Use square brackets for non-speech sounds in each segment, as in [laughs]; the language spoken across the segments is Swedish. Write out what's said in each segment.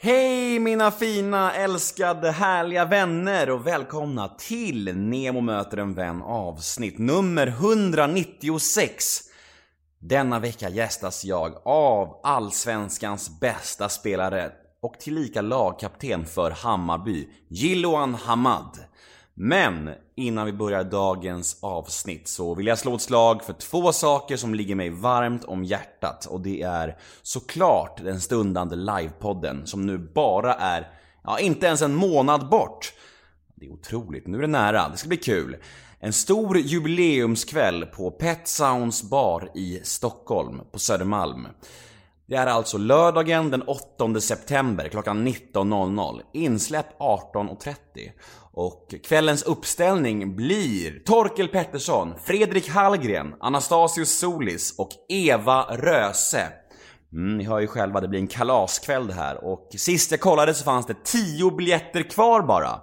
Hej mina fina, älskade, härliga vänner och välkomna till Nemo möter en vän avsnitt nummer 196. Denna vecka gästas jag av Allsvenskans bästa spelare och tillika lagkapten för Hammarby, Jiloan Hamad. Men innan vi börjar dagens avsnitt så vill jag slå ett slag för två saker som ligger mig varmt om hjärtat och det är såklart den stundande livepodden som nu bara är, ja inte ens en månad bort. Det är otroligt, nu är det nära, det ska bli kul. En stor jubileumskväll på Pet Sounds bar i Stockholm, på Södermalm. Det är alltså lördagen den 8 september klockan 19.00, insläpp 18.30. Och kvällens uppställning blir Torkel Pettersson, Fredrik Hallgren, Anastasius Solis och Eva Röse. Mm, ni hör ju själva, det blir en kalaskväll det här och sist jag kollade så fanns det 10 biljetter kvar bara.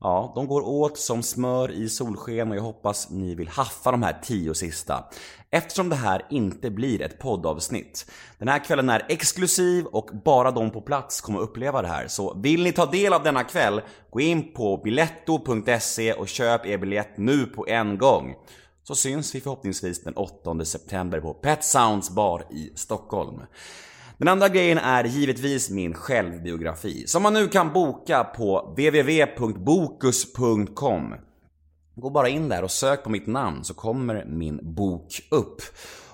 Ja, de går åt som smör i solsken och jag hoppas ni vill haffa de här tio sista. Eftersom det här inte blir ett poddavsnitt. Den här kvällen är exklusiv och bara de på plats kommer uppleva det här. Så vill ni ta del av denna kväll, gå in på biletto.se och köp er biljett nu på en gång. Så syns vi förhoppningsvis den 8 september på Pet Sounds bar i Stockholm. Den andra grejen är givetvis min självbiografi, som man nu kan boka på www.bokus.com. Gå bara in där och sök på mitt namn så kommer min bok upp.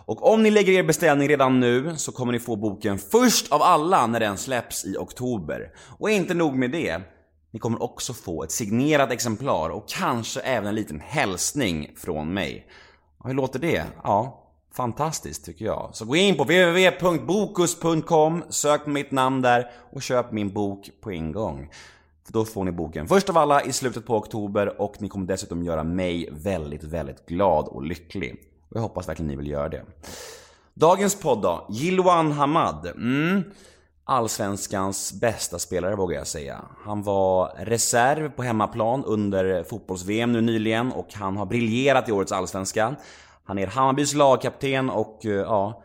Och om ni lägger er beställning redan nu så kommer ni få boken först av alla när den släpps i oktober. Och inte nog med det, ni kommer också få ett signerat exemplar och kanske även en liten hälsning från mig. Och hur låter det? Ja, Fantastiskt tycker jag. Så gå in på www.bokus.com, sök på mitt namn där och köp min bok på en gång. För då får ni boken först av alla i slutet på oktober och ni kommer dessutom göra mig väldigt, väldigt glad och lycklig. Och jag hoppas verkligen ni vill göra det. Dagens podd då, Jiloan Hamad. Mm. Allsvenskans bästa spelare vågar jag säga. Han var reserv på hemmaplan under fotbolls-VM nu nyligen och han har briljerat i årets Allsvenska. Han är Hammarbys lagkapten och eh, ja,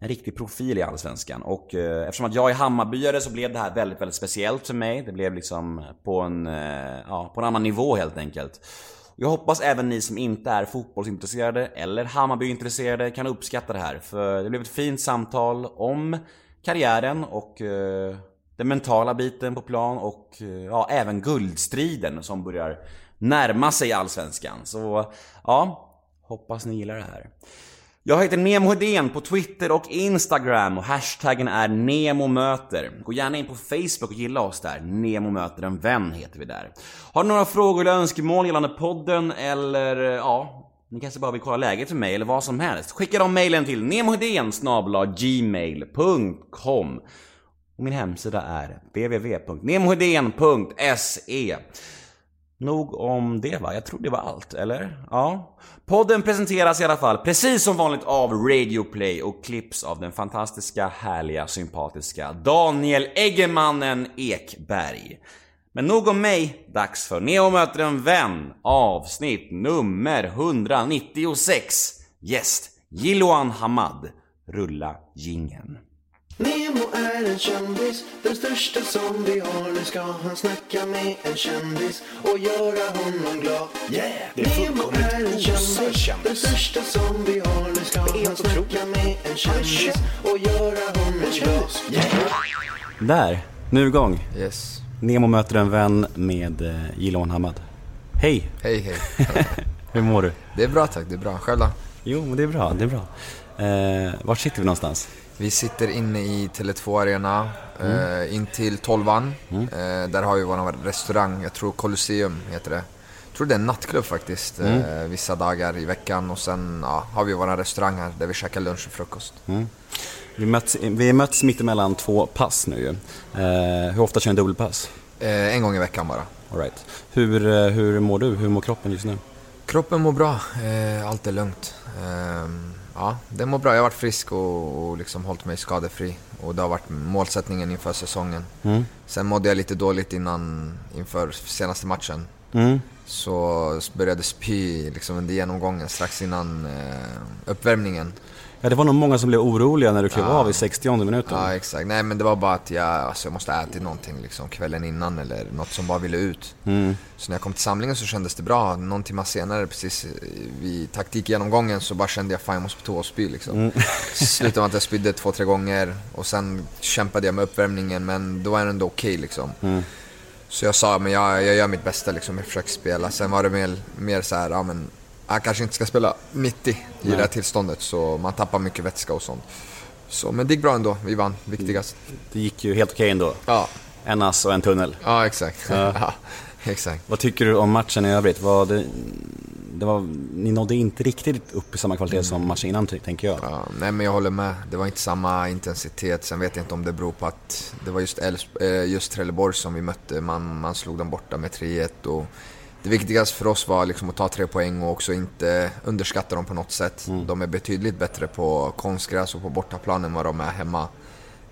en riktig profil i Allsvenskan. Och eh, eftersom att jag är Hammarbyare så blev det här väldigt, väldigt speciellt för mig. Det blev liksom på en, eh, ja, på en annan nivå helt enkelt. Jag hoppas även ni som inte är fotbollsintresserade eller Hammarbyintresserade kan uppskatta det här. För det blev ett fint samtal om karriären och eh, den mentala biten på plan och eh, ja, även guldstriden som börjar närma sig Allsvenskan. Så ja, Hoppas ni gillar det här. Jag heter Nemo Hedén på Twitter och Instagram och hashtaggen är NEMOMÖTER. Gå gärna in på Facebook och gilla oss där. Nemo möter en vän heter vi där. Har du några frågor eller önskemål gällande podden eller eh, ja, ni kanske bara vill kolla läget för mig eller vad som helst. Skicka de mejlen till nemohedén gmail.com och min hemsida är www.nemohedén.se Nog om det va? Jag tror det var allt, eller? Ja. Podden presenteras i alla fall, precis som vanligt, av Radio Play och klipps av den fantastiska, härliga, sympatiska Daniel Eggemannen Ekberg. Men nog om mig, dags för Neo möter en vän, avsnitt nummer 196. Gäst, Jiloan Hamad. Rulla gingen. Nemo är en kändis, den största som vi har. Nu ska han snacka med en kändis och göra honom glad. Yeah! Det är Nemo är en kändis, den största som vi har. Nu ska är han snacka med en kändis och göra honom glad. Yeah! Där, nu igång. Yes. Nemo möter en vän med eh, Jiloan Hamad. Hej, Hej hej. [laughs] hur mår du? Det är bra tack, det är bra. Själv då? Jo, men det är bra, det är bra. Eh, var sitter vi någonstans? Vi sitter inne i Tele2 Arena, eh, in till tolvan. Eh, där har vi vår restaurang, jag tror Colosseum heter det. Jag tror det är en nattklubb faktiskt, eh, vissa dagar i veckan. Och sen ja, har vi vår restaurang här där vi käkar lunch och frukost. Vi möts, vi möts mittemellan två pass nu. Eh, hur ofta kör ni dubbelpass? Eh, en gång i veckan bara. All right. hur, eh, hur mår du? Hur mår kroppen just nu? Kroppen mår bra, allt är lugnt. Ja, det mår bra. Jag har varit frisk och, och liksom hållit mig skadefri. Och det har varit målsättningen inför säsongen. Mm. Sen mådde jag lite dåligt innan, inför senaste matchen. Mm. Så började spy liksom under genomgången strax innan eh, uppvärmningen. Ja, det var nog många som blev oroliga när du klev av i 60 minuten. Ja, exakt. Nej, men det var bara att jag, alltså, jag måste ha ätit någonting liksom, kvällen innan eller något som bara ville ut. Mm. Så när jag kom till samlingen så kändes det bra. Någon timme senare, precis vid taktikgenomgången, så bara kände jag fan jag måste på toa och spy liksom. Mm. Slutade med att jag spydde två, tre gånger och sen kämpade jag med uppvärmningen men då var det ändå okej liksom. Mm. Så jag sa, men jag, jag gör mitt bästa liksom, jag försöker spela. Sen var det mer, mer så här, ja men jag kanske inte ska spela 90 i Nej. det här tillståndet så man tappar mycket vätska och sånt. Så, men det gick bra ändå, vi vann, viktigast. Det gick ju helt okej ändå. Ja, En ass och en tunnel. ja exakt. Ja. [laughs] Ja. exakt. Vad tycker du om matchen i övrigt? Var det, det var, ni nådde inte riktigt upp i samma kvalitet som matchen innan, tänker jag. Ja, nej men jag håller med. Det var inte samma intensitet. Sen vet jag inte om det beror på att det var just, Älvs- eh, just Trelleborg som vi mötte. Man, man slog dem borta med 3-1 och det viktigaste för oss var liksom att ta tre poäng och också inte underskatta dem på något sätt. De är betydligt bättre på konstgräs och på bortaplan än vad de är hemma.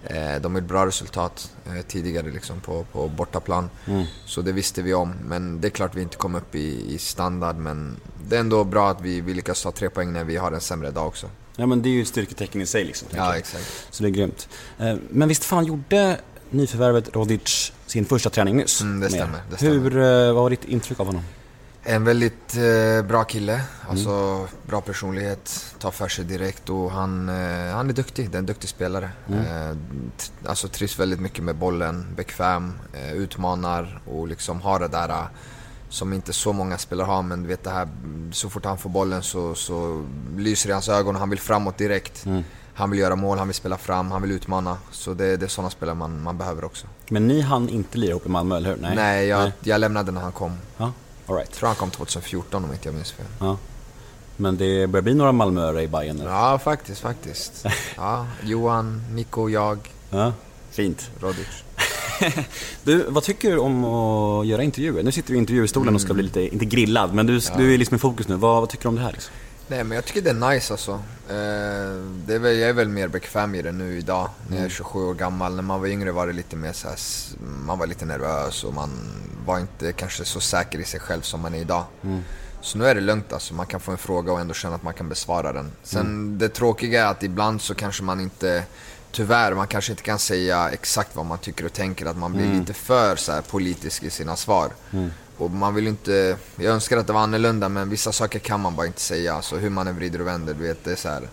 Eh, De har ett bra resultat eh, tidigare liksom på, på bortaplan. Så det visste vi om. Men det är klart vi inte kom upp i, i standard. Men det är ändå bra att vi, vi lyckas ta tre poäng när vi har en sämre dag också. Ja men det är ju ett styrketecken i sig liksom. Ja, exakt. Så det är grymt. Eh, Men visst fan gjorde nyförvärvet Rodic sin första träning nyss? Mm, det er? stämmer, det stämmer. Hur, eh, vad var ditt intryck av honom? En väldigt eh, bra kille, alltså bra personlighet, tar för sig direkt och han, eh, han är duktig, det är en duktig spelare. Eh, t- alltså trivs väldigt mycket med bollen, bekväm, eh, utmanar och liksom har det där eh, som inte så många spelare har men vet det här, så fort han får bollen så, så lyser det i hans ögon och han vill framåt direkt. Han vill göra mål, han vill spela fram, han vill utmana. Så det, det är sådana spelare man, man behöver också. Men ni hann inte lira ihop i Malmö, eller hur? Nej, jag, jag lämnade när han kom. Ja, all right. Jag tror han kom 2014 om inte jag minns fel. Ja. Men det börjar bli några Malmöare i Bayern eller? Ja, faktiskt, faktiskt. [laughs] Ja, Johan, Nico, jag, Ja. Fint. Rodic. [laughs] Du, vad tycker du om att göra intervjuer? Nu sitter du i intervjustolen och ska bli lite, inte grillad, men du, du är liksom i fokus nu. Vad, vad tycker du om det här liksom? Nej, men jag tycker det är nice alltså. Eh, det är väl, jag är väl mer bekväm i det nu idag, när jag är 27 år gammal. När man var yngre var det lite mer så här, s- man var lite nervös och man var inte kanske så säker i sig själv som man är idag. Så nu är det lugnt alltså, man kan få en fråga och ändå känna att man kan besvara den. Sen det tråkiga är att ibland så kanske man inte, tyvärr, man kanske inte kan säga exakt vad man tycker och tänker. Att man blir lite för så här, politisk i sina svar. Och man vill inte, jag önskar att det var annorlunda men vissa saker kan man bara inte säga. Alltså hur man än vrider och vänder, du vet. Det är så här,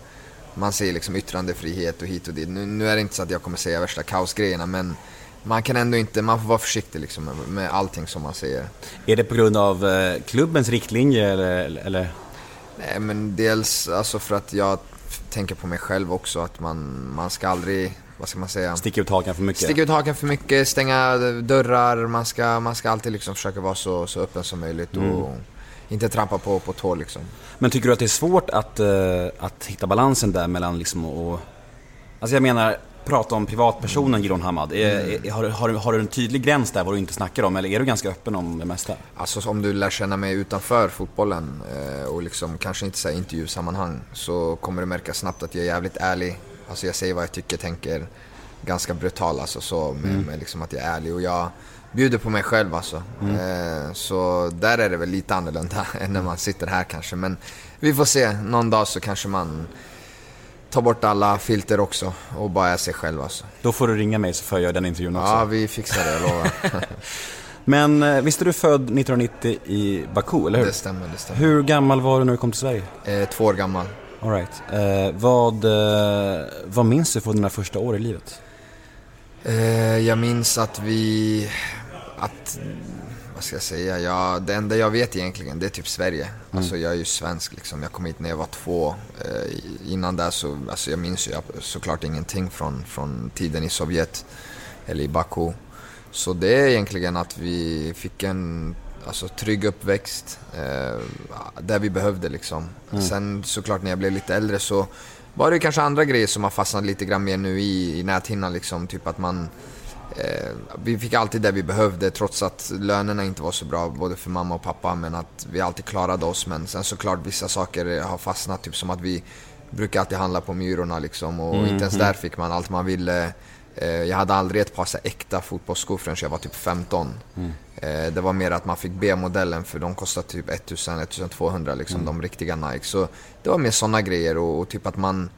man säger liksom yttrandefrihet och hit och dit. Nu, nu är det inte så att jag kommer säga värsta kaosgrejerna men man kan ändå inte, man får vara försiktig liksom med, allting som man säger. Är det på grund av eh, klubbens riktlinje eller? eller? Nej men dels alltså för att jag tänker på mig själv också att man, man ska aldrig, vad ska man säga? Sticker ut hakan för mycket? Sticka ut hakan för mycket, stänga dörrar, man ska, man ska alltid liksom försöka vara så, så öppen som möjligt och inte trampa på, på tå liksom. Men tycker du att det är svårt att, eh, att hitta balansen där mellan liksom och... Alltså jag menar, prata om privatpersonen Giron Hamad. Är, är, har, du- har, har du en tydlig gräns där vad du inte snackar om eller är du ganska öppen om det mesta? Alltså om du lär känna mig utanför fotbollen eh, och liksom kanske inte säga intervjusammanhang så kommer du märka snabbt att jag är jävligt ärlig. Alltså jag säger vad jag tycker, tänker. Ganska brutal alltså så med, med liksom att jag är ärlig och jag bjuder på mig själv alltså. Eh, så där är det väl lite annorlunda [laughs] än när man sitter här kanske. Men vi får se, någon dag så kanske man tar bort alla filter också och bara är sig själv alltså. Då får du ringa mig så får jag göra den intervjun också. Ja, vi fixar det, jag lovar. [laughs] Men eh, visst är du född 1990 i Baku, eller hur? det stämmer, det stämmer. Hur gammal var du när du kom till Sverige? Eh, två år gammal. All right. Eh, vad, eh, vad minns du från dina första år i livet? Eh, jag minns att vi... Att, vad ska jag säga? Jag, det enda jag vet egentligen det är typ Sverige. Alltså jag är ju svensk liksom. Jag kom hit när jag var två. Eh, innan det så, alltså jag minns ju såklart ingenting från, från tiden i Sovjet. Eller i Baku. Så det är egentligen att vi fick en alltså, trygg uppväxt. Eh, där vi behövde liksom. Sen såklart när jag blev lite äldre så var det kanske andra grejer som har fastnat lite grann mer nu i, i näthinnan liksom. Typ att man Eh, vi fick alltid det vi behövde trots att lönerna inte var så bra både för mamma och pappa men att vi alltid klarade oss. Men sen såklart vissa saker har fastnat, typ som att vi brukar alltid handla på Myrorna liksom och inte ens där fick man allt man ville. Eh, jag hade aldrig ett par så äkta fotbollsskor förrän jag var typ 15. Eh, det var mer att man fick B-modellen för de kostade typ 1000-1200 liksom, de riktiga Nike. Så det var mer sådana grejer och, och typ att man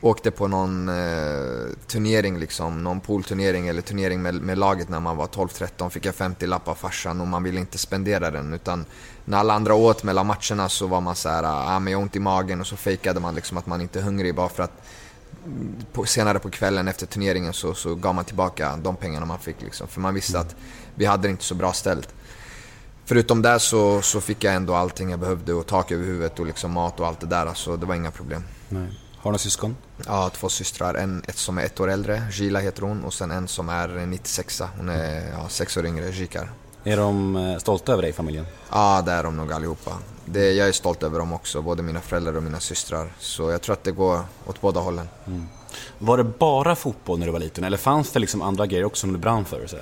åkte på någon eh, turnering liksom, någon poolturnering eller turnering med, med laget när man var 12-13, fick jag 50 lapp av farsan och man ville inte spendera den utan när alla andra åt mellan matcherna så var man så här, ah, men jag har ont i magen och så fejkade man liksom att man inte är hungrig bara för att mm, på, senare på kvällen efter turneringen så, så gav man tillbaka de pengarna man fick liksom, för man visste att vi hade det inte så bra ställt. Förutom det så, så fick jag ändå allting jag behövde och tak över huvudet och liksom mat och allt det där, så det var inga problem. Nej. Har du några syskon? Ja, två systrar. En ett som är ett år äldre, Gila heter hon, och sen en som är 96 Hon är ja, sex år yngre, Jikar. Är de eh, stolta över dig, familjen? Ja, det är de nog allihopa. Det, jag är stolt över dem också, både mina föräldrar och mina systrar. Så jag tror att det går åt båda hållen. Mm. Var det bara fotboll när du var liten, eller fanns det liksom andra grejer också som du brann för? Så?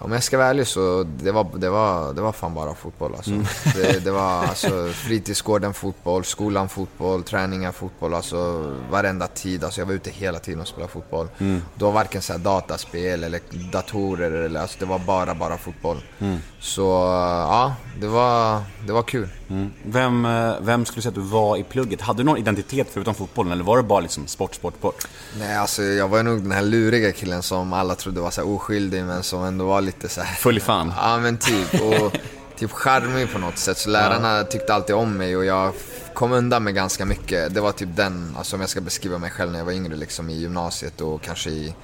Om jag ska vara ärlig så det var det var, det var fan bara fotboll alltså. Mm. [laughs] Det, det, var alltså fritidsgården fotboll, skolan fotboll, träningar fotboll. Alltså varenda tid. Alltså jag var ute hela tiden och spelade fotboll. Mm. Det var varken så dataspel eller datorer. Eller, alltså det var bara, bara fotboll. Mm. Så ja, det var, det var kul. Mm. Vem, eh, vem skulle du säga att du var i plugget? Hade du någon identitet förutom fotbollen eller var det bara liksom sport, sport, sport? Nej, alltså jag var nog den här luriga killen som alla trodde var så oskyldig men som ändå var lite så här... Full i fan? Ja, men typ. Och typ charmig på något sätt. Så lärarna ja. tyckte alltid om mig och jag kom undan med ganska mycket. Det var typ den, alltså om jag ska beskriva mig själv när jag var yngre liksom i gymnasiet och kanske i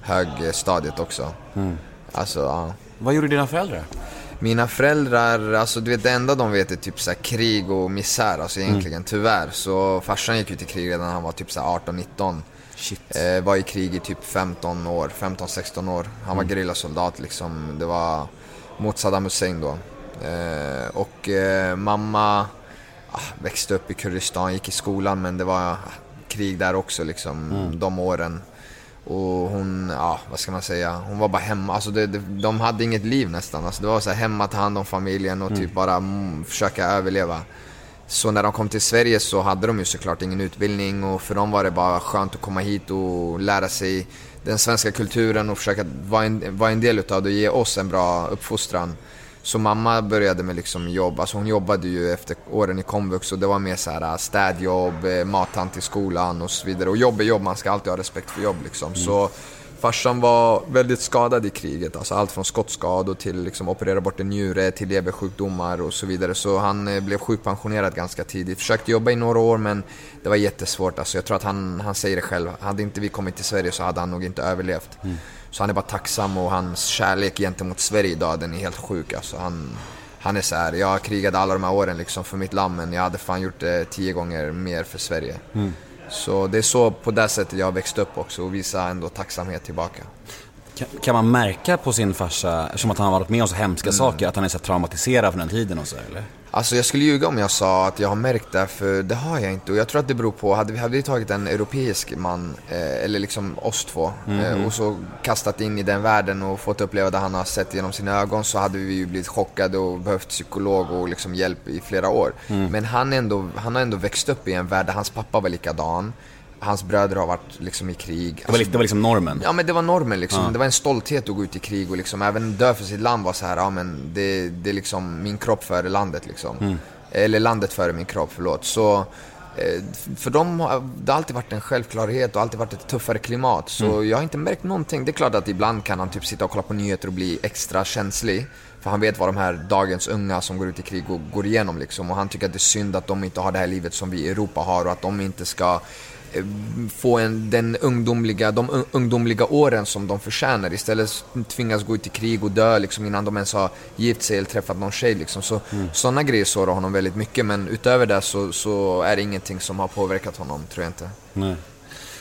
högstadiet också. Mm. Alltså, ja. Vad gjorde dina föräldrar? Mina föräldrar, alltså du vet det enda de vet är typ så krig och misär, alltså egentligen mm. tyvärr. Så farsan gick ut i krig redan när han var typ 18-19. Eh, var i krig i typ 15 år, 15-16 år. Han mm. var gerillasoldat liksom. Det var mot Saddam Hussein då. Eh, och eh, mamma ah, växte upp i Kurdistan, gick i skolan men det var ah, krig där också liksom, mm. de åren. Och hon, ja vad ska man säga, hon var bara hemma. Alltså det, det, de hade inget liv nästan. Alltså det var så här, hemma, ta hand om familjen och typ mm. bara mm, försöka överleva. Så när de kom till Sverige så hade de ju såklart ingen utbildning och för dem var det bara skönt att komma hit och lära sig den svenska kulturen och försöka vara en, vara en del utav det och ge oss en bra uppfostran. Så mamma började med liksom jobb, alltså hon jobbade ju efter åren i komvux och det var mer så här äh, städjobb, äh, mattant i skolan och så vidare. Och jobb är jobb, man ska alltid ha respekt för jobb liksom. Så mm farsan var väldigt skadad i kriget, alltså allt från skottskador till liksom operera bort en njure, till leversjukdomar och så vidare. Så han äh, blev sjukpensionerad ganska tidigt. Försökte jobba i några år men det var jättesvårt. Alltså jag tror att han, han säger det själv, hade inte vi kommit till Sverige så hade han nog inte överlevt. Mm. Så han är bara tacksam och hans kärlek gentemot Sverige idag, den är helt sjuk alltså. Han, han är så här, jag krigade alla de här åren liksom för mitt land men jag hade fan gjort det tio gånger mer för Sverige. Mm. Så det är så på det sättet jag har växt upp också och visa ändå tacksamhet tillbaka. Kan, kan man märka på sin farsa, eftersom att han har varit med om så hemska mm. saker, att han är så traumatiserad från den tiden och så eller? Alltså jag skulle ljuga om jag sa att jag har märkt det, för det har jag inte. Och jag tror att det beror på, hade vi, hade vi tagit en europeisk man, eh, eller liksom oss två, mm -hmm. eh, mhm. och så kastat in i den världen och fått uppleva det han har sett genom sina ögon, så hade vi ju blivit chockade och behövt psykolog och liksom hjälp i flera år. Mm. Men han, ändå, han har ändå växt upp i en värld där hans pappa var likadan hans bröder har varit liksom i krig. Det var, alltså, det var liksom normen? Ja men det var normen liksom. Ja. Det var en stolthet att gå ut i krig och liksom även dö för sitt land var så här, ja men det, det är liksom min kropp före landet liksom. Mm. Eller landet före min kropp, förlåt. Så eh, för dem har det alltid varit en självklarhet och alltid varit ett tuffare klimat. Så mm. jag har inte märkt någonting. Det är klart att ibland kan han typ sitta och kolla på nyheter och bli extra känslig. För han vet vad de här dagens unga som går ut i krig går igenom liksom. Och han tycker att det är synd att de inte har det här livet som vi i Europa har och att de inte ska få en, den ungdomliga, de ungdomliga åren som de förtjänar. Istället tvingas gå ut i krig och dö liksom, innan de ens har gift sig eller träffat någon tjej. Liksom. Så, mm. Sådana grejer sårar honom väldigt mycket, men utöver det så, så, är det ingenting som har påverkat honom, tror jag inte. Nej.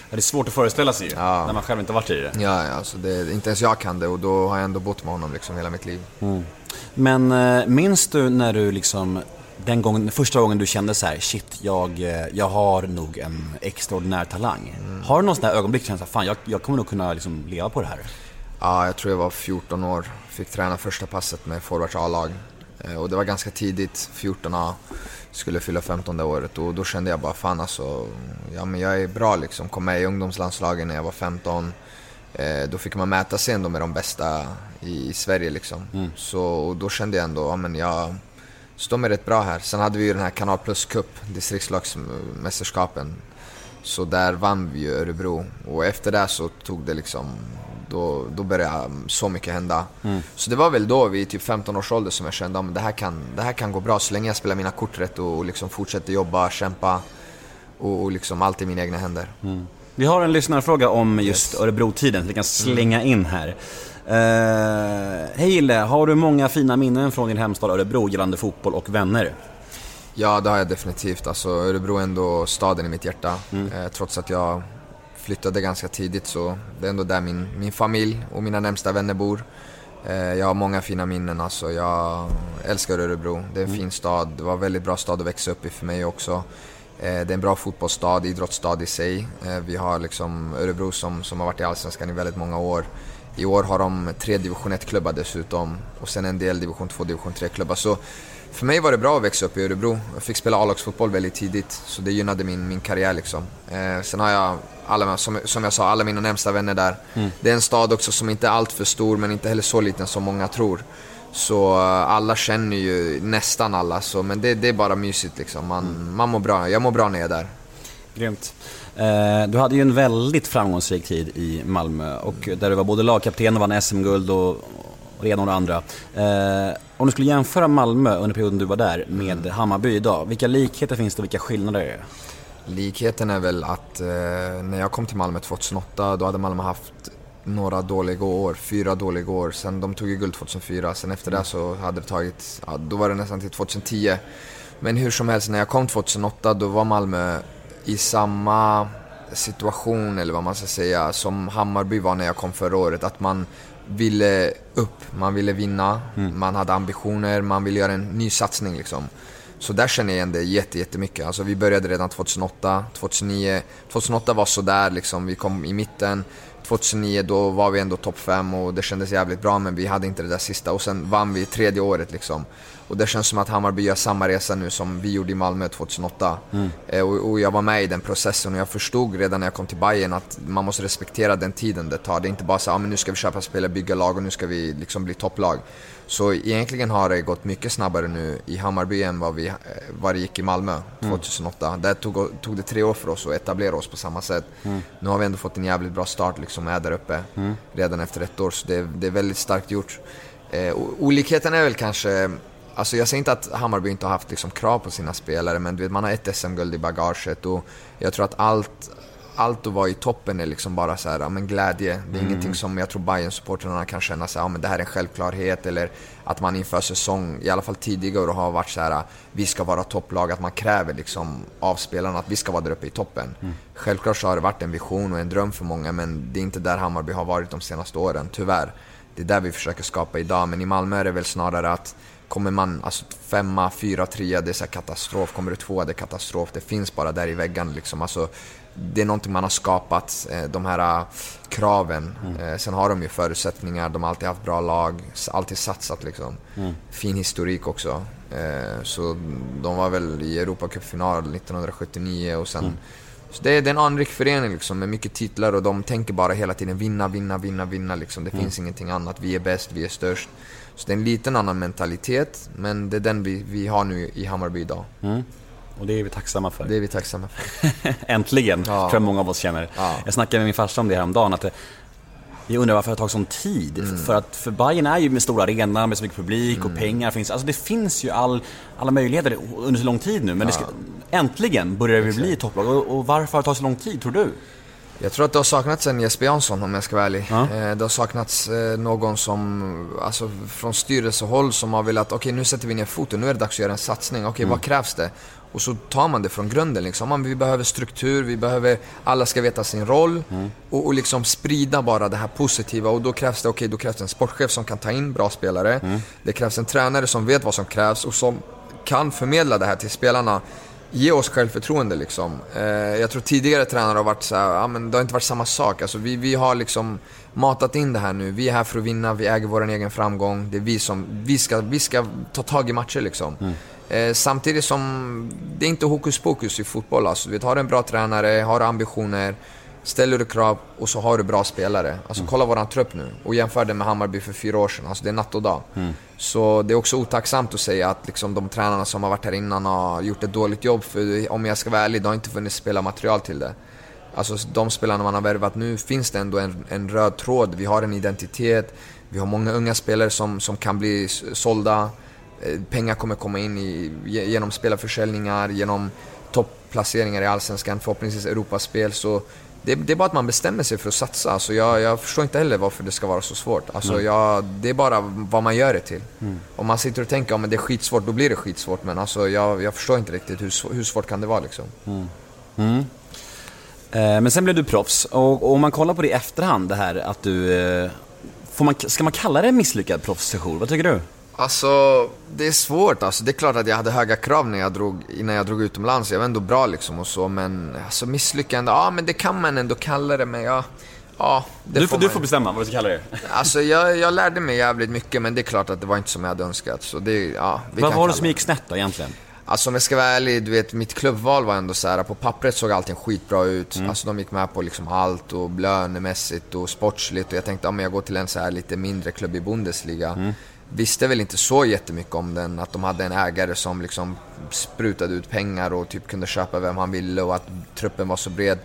Det är svårt att föreställa sig ja. när man själv inte varit i det. Ja, ja alltså det, inte ens jag kan det och då har jag ändå bott med honom liksom hela mitt liv. Mm. Men äh, minns du när du liksom den gången, första gången du kände så här, shit, jag, eh, jag har nog en extraordinär talang. Mm. Har du någon sån där ögonblick känns fan jag, jag kommer nog kunna liksom leva på det här? Ja, jag tror jag var 14 år. Fick träna första passet med forwards A-lag. Eh, och det var ganska tidigt, 14 A. Skulle fylla 15 det året och då kände jag bara fan alltså, ja men jag är bra liksom. Kom med i ungdomslandslagen när jag var 15. Eh, då fick man mäta sig ändå med de bästa i, i Sverige liksom. Mm. Så då kände jag ändå, ja men jag står mig rätt bra här. Sen hade vi ju den här Kanal Plus Cup, distriktslagsmästerskapen. Så där vann vi ju Örebro. Och efter det så tog det liksom... Då, då började så mycket hända. Så det var väl då, vid typ 15 års ålder, som jag kände att det, här kan, det här kan gå bra så länge jag spelar mina kort rätt och, och liksom fortsätter jobba, kämpa. Och, och liksom allt i mina egna händer. Vi har en lyssnarfråga om just Örebro-tiden, så vi kan slänga in här. Uh, Hej Gille, har du många fina minnen från din hemstad Örebro gällande fotboll och vänner? Ja, det har jag definitivt. Alltså, Örebro är ändå staden i mitt hjärta. Eh, trots att jag flyttade ganska tidigt så det är ändå där min, min familj och mina närmsta vänner bor. Eh, jag har många fina minnen alltså. Jag älskar Örebro. Det är en fin stad. Det var en väldigt bra stad att växa upp i för mig också. Eh, det är en bra fotbollsstad, idrottsstad i sig. Eh, vi har liksom Örebro som, som har varit i Allsvenskan i väldigt många år. I år har de tre division 1-klubbar dessutom och sen en del division 2, division 3-klubbar. Så för mig var det bra att växa upp i Örebro. Jag fick spela A-lagsfotboll väldigt tidigt, så det gynnade min, min karriär liksom. Eh, sen har jag, alla, som, som jag sa, alla mina närmsta vänner där. Det är en stad också som inte är allt för stor, men inte heller så liten som många tror. Så eh, alla känner ju nästan alla, så, men det, det är bara mysigt liksom. Man, man mår bra. Jag mår bra när jag är där. Grymt. Eh, Du hade ju en väldigt framgångsrik tid i Malmö och där du var både lagkapten och vann SM-guld och, det ena och det andra. Eh, Om du skulle jämföra Malmö under perioden du var där med Hammarby idag, vilka likheter finns det och vilka skillnader är det? Likheten är väl att eh, när jag kom till Malmö 2008, då hade Malmö haft några dåliga år, fyra dåliga år. Sen de tog ju guld 2004, sen efter det så hade det tagit, ja, då var det nästan till 2010. Men hur som helst, när jag kom 2008 då var Malmö i samma situation, eller vad man ska säga, som Hammarby var när jag kom förra året. Att man ville upp, man ville vinna, man hade ambitioner, man ville göra en ny satsning liksom. Så där känner jag igen det jätte, jättemycket. Alltså vi började redan 2008, 2009. 2008 var sådär liksom, vi kom i mitten. 2009 då var vi ändå topp 5 och det kändes jävligt bra men vi hade inte det där sista. Och sen vann vi tredje året liksom. Och det känns som att Hammarby gör samma resa nu som vi gjorde i Malmö 2008. Eh, och, och jag var med i den processen och jag förstod redan när jag kom till Bayern att man måste respektera den tiden det tar. Det är inte bara så ah, men nu ska vi köpa spelare, bygga lag och nu ska vi liksom bli topplag. Så egentligen har det gått mycket snabbare nu i Hammarby än vad, vi, eh, vad det gick i Malmö 2008. Där tog, tog det tre år för oss att etablera oss på samma sätt. Nu har vi ändå fått en jävligt bra start liksom, är där uppe redan efter ett år. Så det, det är väldigt starkt gjort. Eh, olikheten är väl kanske Alltså jag säger inte att Hammarby inte har haft liksom krav på sina spelare, men du vet, man har ett SM-guld i bagaget och jag tror att allt, allt att vara i toppen är liksom bara så här, ja, men glädje. Det är ingenting som jag tror bayern supportrarna kan känna så här, ja, men det här är en självklarhet eller att man inför säsong, i alla fall tidigare, har varit så här, vi ska vara topplag, att man kräver liksom av spelarna att vi ska vara där uppe i toppen. Självklart så har det varit en vision och en dröm för många, men det är inte där Hammarby har varit de senaste åren, tyvärr. Det är där vi försöker skapa idag, men i Malmö är det väl snarare att Kommer man alltså femma, fyra, trea, det är så katastrof. Kommer du tvåa, det är katastrof. Det finns bara där i väggen liksom. Alltså, det är någonting man har skapat, eh, de här eh, kraven. Eh, sen har de ju förutsättningar, de har alltid haft bra lag, alltid satsat liksom. Fin historik också. Så de var väl i Europacupfinal 1979 och sen så det, är- det är en anrik förening liksom, med mycket titlar och de tänker bara hela tiden vinna, vinna, vinna, vinna. Liksom. Det finns ingenting annat. Vi är bäst, vi är störst. Så det är en liten annan mentalitet, men det är den vi, vi har nu i Hammarby idag. Och det är vi tacksamma för. Det är vi tacksamma för. [laughs] Äntligen, Ja. tror jag många av oss känner. Ja. Jag snackade med min farsa om det häromdagen, att det, jag undrar varför det har tagit sån tid. Mm. För att för Bayern är ju med stor arena, med så mycket publik Mm. och pengar finns. Alltså det finns ju all, alla möjligheter under så lång tid nu. Men det ska, äntligen börjar det bli topplag. Och, och varför har det tagit så lång tid, tror du? Jag tror att det har saknats en Jesper Jansson om jag ska vara ärlig. Ja. Eh, Det har saknats eh, någon som, alltså från styrelsehåll som har velat, okej nu sätter vi ner foten, nu är det dags att göra en satsning. Okej, vad krävs det? Och så tar man det från grunden liksom. Man, vi behöver struktur, vi behöver, alla ska veta sin roll och, och liksom sprida bara det här positiva. Och då krävs det, okej, då krävs det en sportchef som kan ta in bra spelare. Det krävs en tränare som vet vad som krävs och som kan förmedla det här till spelarna ge oss självförtroende liksom. Eh, jag tror tidigare tränare har varit så här, ja men det har inte varit samma sak. Alltså vi, vi har liksom matat in det här nu. Vi är här för att vinna, vi äger vår egen framgång. Det är vi som, vi ska, vi ska ta tag i matcher liksom. Eh, samtidigt som det är inte hokus pokus i fotboll alltså. Vi har en bra tränare, har ambitioner. ställer du krav och så har du bra spelare. Alltså kolla våran trupp nu och jämför det med Hammarby för fyra år sedan. Alltså det är natt och dag. Så det är också otacksamt att säga att liksom de tränarna som har varit här innan har gjort ett dåligt jobb. För om jag ska vara ärlig, det har inte funnits spelarmaterial till det. Alltså de spelarna man har värvat nu finns det ändå en, en röd tråd. Vi har en identitet, vi har många unga spelare som, som kan bli sålda. Eh, Pengar kommer komma in i, ge- genom spelarförsäljningar, genom topplaceringar i Allsvenskan, förhoppningsvis Europaspel. Så det, det är bara att man bestämmer sig för att satsa. Alltså jag, jag förstår inte heller varför det ska vara så svårt. Alltså jag, det är bara vad man gör det till. Om man sitter och tänker att det är skitsvårt, då blir det skitsvårt. Men alltså jag, jag förstår inte riktigt hur, hur svårt kan det vara liksom. Eh, Men sen blev du proffs och, och om man kollar på det i efterhand, det här att du... eh, Får man, ska man kalla det en misslyckad proffssession? Vad tycker du? Alltså, det är svårt alltså. Det är klart att jag hade höga krav när jag drog, innan jag drog utomlands. Jag var ändå bra liksom och så, men alltså misslyckande, ja men det kan man ändå kalla det, men ja... Ja, det Du får, du får bestämma vad du ska kalla det. Alltså jag, jag lärde mig jävligt mycket, men det är klart att det var inte som jag hade önskat. Så det, ja, vi Vad kan var det som gick snett då egentligen? Alltså om jag ska vara ärlig, du vet mitt klubbval var ändå så här. på pappret såg allting skitbra ut. Alltså de gick med på liksom allt och lönemässigt och sportsligt och jag tänkte, ja men jag går till en så här lite mindre klubb i Bundesliga. Visste väl inte så jättemycket om den, att de hade en ägare som liksom sprutade ut pengar och typ kunde köpa vem han ville och att truppen var så bred.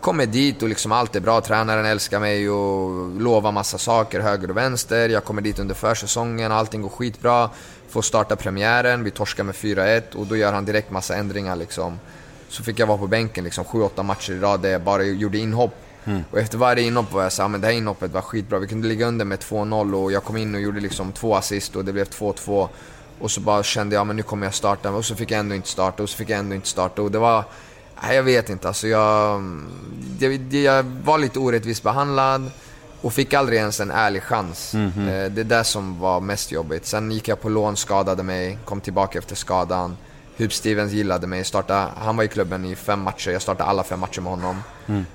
Kommer dit och liksom allt är bra, tränaren älskar mig och lovar massa saker höger och vänster. Jag kommer dit under försäsongen, allting går skitbra. Får starta premiären, vi torskar med 4-1 och då gör han direkt massa ändringar liksom. Så fick jag vara på bänken liksom 7-8 matcher i rad där jag bara gjorde inhopp. Och efter varje inhopp var jag såhär, men det här inhoppet var skitbra. Vi kunde ligga under med 2-0 och jag kom in och gjorde liksom två assist och det blev 2-2. Och så bara kände jag, men nu kommer jag starta. Och så fick jag ändå inte starta och så fick jag ändå inte starta. Och det var... Nej, jag vet inte. Alltså jag, jag, jag var lite orättvist behandlad och fick aldrig ens en ärlig chans. Eh, Det är det som var mest jobbigt. Sen gick jag på lån, skadade mig, kom tillbaka efter skadan. Hub Stevens gillade mig, startade, han var i klubben i fem matcher, jag startade alla fem matcher med honom.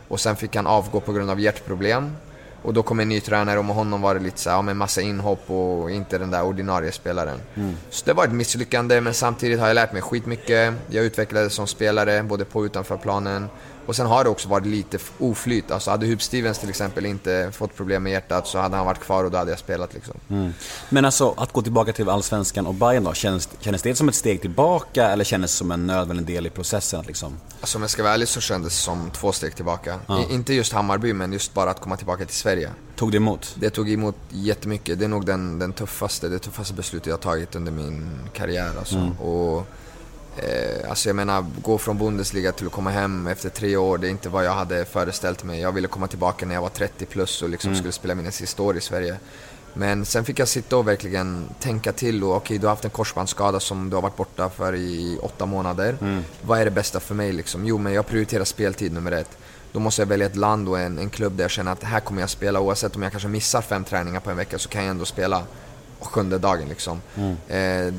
Och sen fick han avgå på grund av hjärtproblem. Och då kom en ny tränare och med honom var det lite så här, ja, med massa inhopp och inte den där ordinarie spelaren. Så det var ett misslyckande, men samtidigt har jag lärt mig skitmycket. Jag utvecklades som spelare, både på och utanför planen. Och sen har det också varit lite oflyt. Alltså hade Hub Stevens till exempel inte fått problem med hjärtat så hade han varit kvar och då hade jag spelat liksom. Men alltså, att gå tillbaka till Allsvenskan och Bayern då, känns, känns det som ett steg tillbaka eller känns det som en nödvändig del i processen? Liksom? Alltså om jag ska vara ärlig så kändes det som två steg tillbaka. I, inte just Hammarby, men just bara att komma tillbaka till Sverige. Tog det emot? Det tog emot jättemycket. Det är nog den, den tuffaste, det tuffaste beslutet jag tagit under min karriär. Alltså. Och, eh, alltså jag menar, gå från Bundesliga till att komma hem efter tre år, det är inte vad jag hade föreställt mig. Jag ville komma tillbaka när jag var 30 plus och liksom skulle spela mina sista år i Sverige. Men sen fick jag sitta och verkligen tänka till och okej, du har haft en korsbandsskada som du har varit borta för i åtta månader. Vad är det bästa för mig liksom? Jo, men jag prioriterar speltid nummer ett. Då måste jag välja ett land och en, en klubb där jag känner att här kommer jag spela oavsett om jag kanske missar fem träningar på en vecka så kan jag ändå spela sjunde dagen liksom. Eh,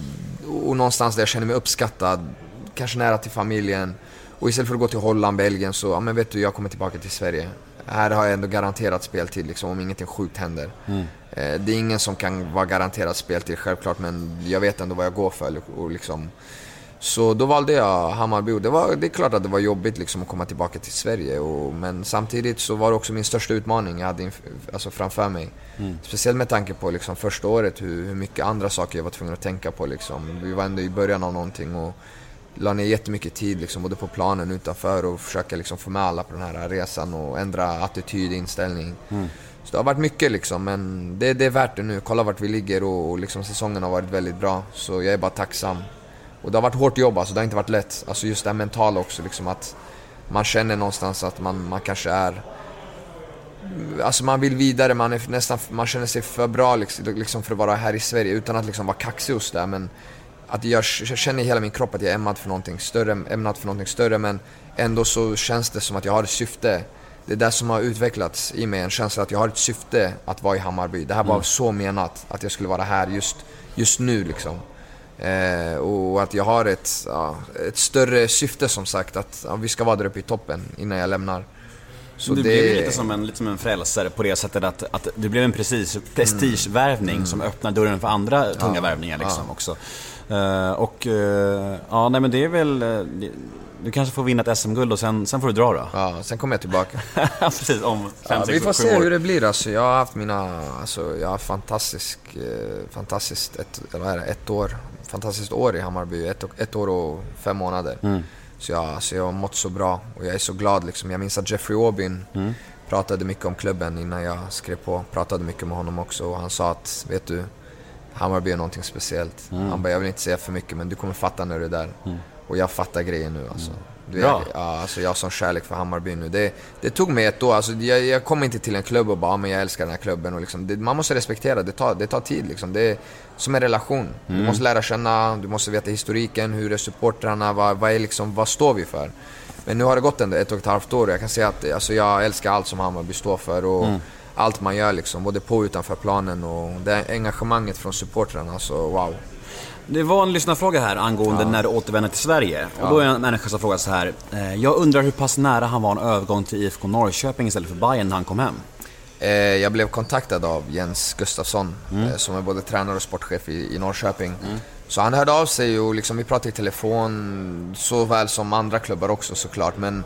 och någonstans där jag känner mig uppskattad, kanske nära till familjen. Och istället för att gå till Holland, Belgien så, ja men vet du, jag kommer tillbaka till Sverige. Här har jag ändå garanterat speltid liksom, om ingenting sjukt händer. Eh, det är ingen som kan vara garanterad speltid självklart, men jag vet ändå vad jag går för. Och liksom, så då valde jag Hammarby och det, var, det är klart att det var jobbigt liksom att komma tillbaka till Sverige. Och, men samtidigt så var det också min största utmaning jag hade inf- alltså framför mig. Speciellt med tanke på liksom första året, hur, hur mycket andra saker jag var tvungen att tänka på. Liksom. Vi var ändå i början av någonting och la ner jättemycket tid liksom, både på planen utanför och försöka liksom, få med alla på den här resan och ändra attityd, inställning. Så det har varit mycket liksom, men det, det är värt det nu. Kolla vart vi ligger och, och liksom, säsongen har varit väldigt bra. Så jag är bara tacksam. Och det har varit hårt jobb alltså, det har inte varit lätt. Alltså just det här mentala också, liksom att man känner någonstans att man, man kanske är... Alltså man vill vidare, man, är nästan, man känner sig för bra liksom, liksom för att vara här i Sverige utan att liksom vara kaxig och sådär. Men att jag, jag känner i hela min kropp att jag är ämnad för någonting större, ämnad för någonting större men ändå så känns det som att jag har ett syfte. Det är det som har utvecklats i mig, en känsla att jag har ett syfte att vara i Hammarby. Det här var så menat, att jag skulle vara här just, just nu liksom. Eh, och att jag har ett, ja, ett större syfte som sagt, att ja, vi ska vara där uppe i toppen innan jag lämnar. Så du blev ju lite som, en, lite som en frälsare på det sättet att, att du blev en precis prestigevärvning som öppnar dörren för andra tunga värvningar liksom också. Eh, och eh, ja, nej men det är väl... eh, det, Du kanske får vinna ett SM-guld och sen, sen får du dra då? Ja, sen kommer jag tillbaka. [laughs] Precis, om fem, Ja, sex, vi får se år. hur det blir alltså. Jag har haft mina, alltså jag har fantastisk, eh, fantastiskt, ett, eller vad är det, ett år, fantastiskt år i Hammarby. Ett, ett år och fem månader. Mm. Så jag, alltså jag har mått så bra och jag är så glad liksom. Jag minns att Jeffrey Aubin Mm. pratade mycket om klubben innan jag skrev på. Pratade mycket med honom också och han sa att, vet du, Hammarby är någonting speciellt. Mm. Han bara, jag vill inte säga för mycket men du kommer fatta när du är där. Och jag fattar grejen nu alltså. Du, Mm. Bra. jag, ja, alltså jag har sån kärlek för Hammarby nu. Det, det tog mig ett år. Alltså jag, jag kom inte till en klubb och bara, "Ja, men jag älskar den här klubben. Och liksom, det, man måste respektera, det tar, det tar tid liksom. Det är som en relation. Mm. Du måste lära känna, du måste veta historiken, hur är supportrarna, vad, vad, är liksom, vad står vi för? Men nu har det gått ändå ett och ett halvt år och jag kan säga att alltså, jag älskar allt som Hammarby står för. Och Mm. Allt man gör liksom, både på och utanför planen. Och det engagemanget från supportrarna, så wow. Det var en lyssnarfråga här angående när du återvänder till Sverige. Och då är en människa som frågar så här. eh, Jag undrar hur pass nära han var en övergång till IFK Norrköping istället för Bayern när han kom hem? Eh, jag blev kontaktad av Jens Gustafsson, Mm. eh, som är både tränare och sportchef i, Norrköping. Så han hörde av sig och liksom, vi pratade i telefon, såväl som andra klubbar också såklart. Men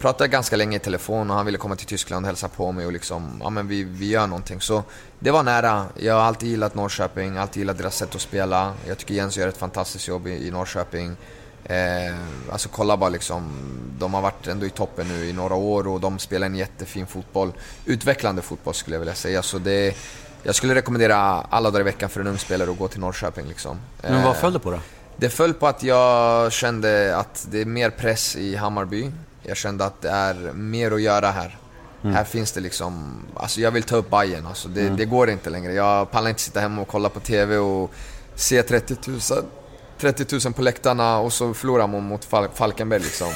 pratade ganska länge i telefon och han ville komma till Tyskland och hälsa på mig och liksom, ja men vi, vi gör någonting. Så det var nära. Jag har alltid gillat Norrköping, alltid gillat deras sätt att spela. Jag tycker Jens gör ett fantastiskt jobb i, i Norrköping. Eh, alltså kolla bara liksom, de har varit ändå i toppen nu i några år och de spelar en jättefin fotboll. Utvecklande fotboll skulle jag vilja säga. Så det, jag skulle rekommendera alla dagar i veckan för en ung spelare att gå till Norrköping. Liksom. Men Eh, vad föll det på då? det föll på att jag kände att det är mer press i Hammarby. Jag kände att det är mer att göra här. Här finns det liksom, alltså jag vill ta upp Bayern alltså det, det går inte längre. Jag pallar inte sitta hemma och kolla på TV och se 30 000, 30 000 på läktarna och så förlorar man mot Fal- Falkenberg liksom.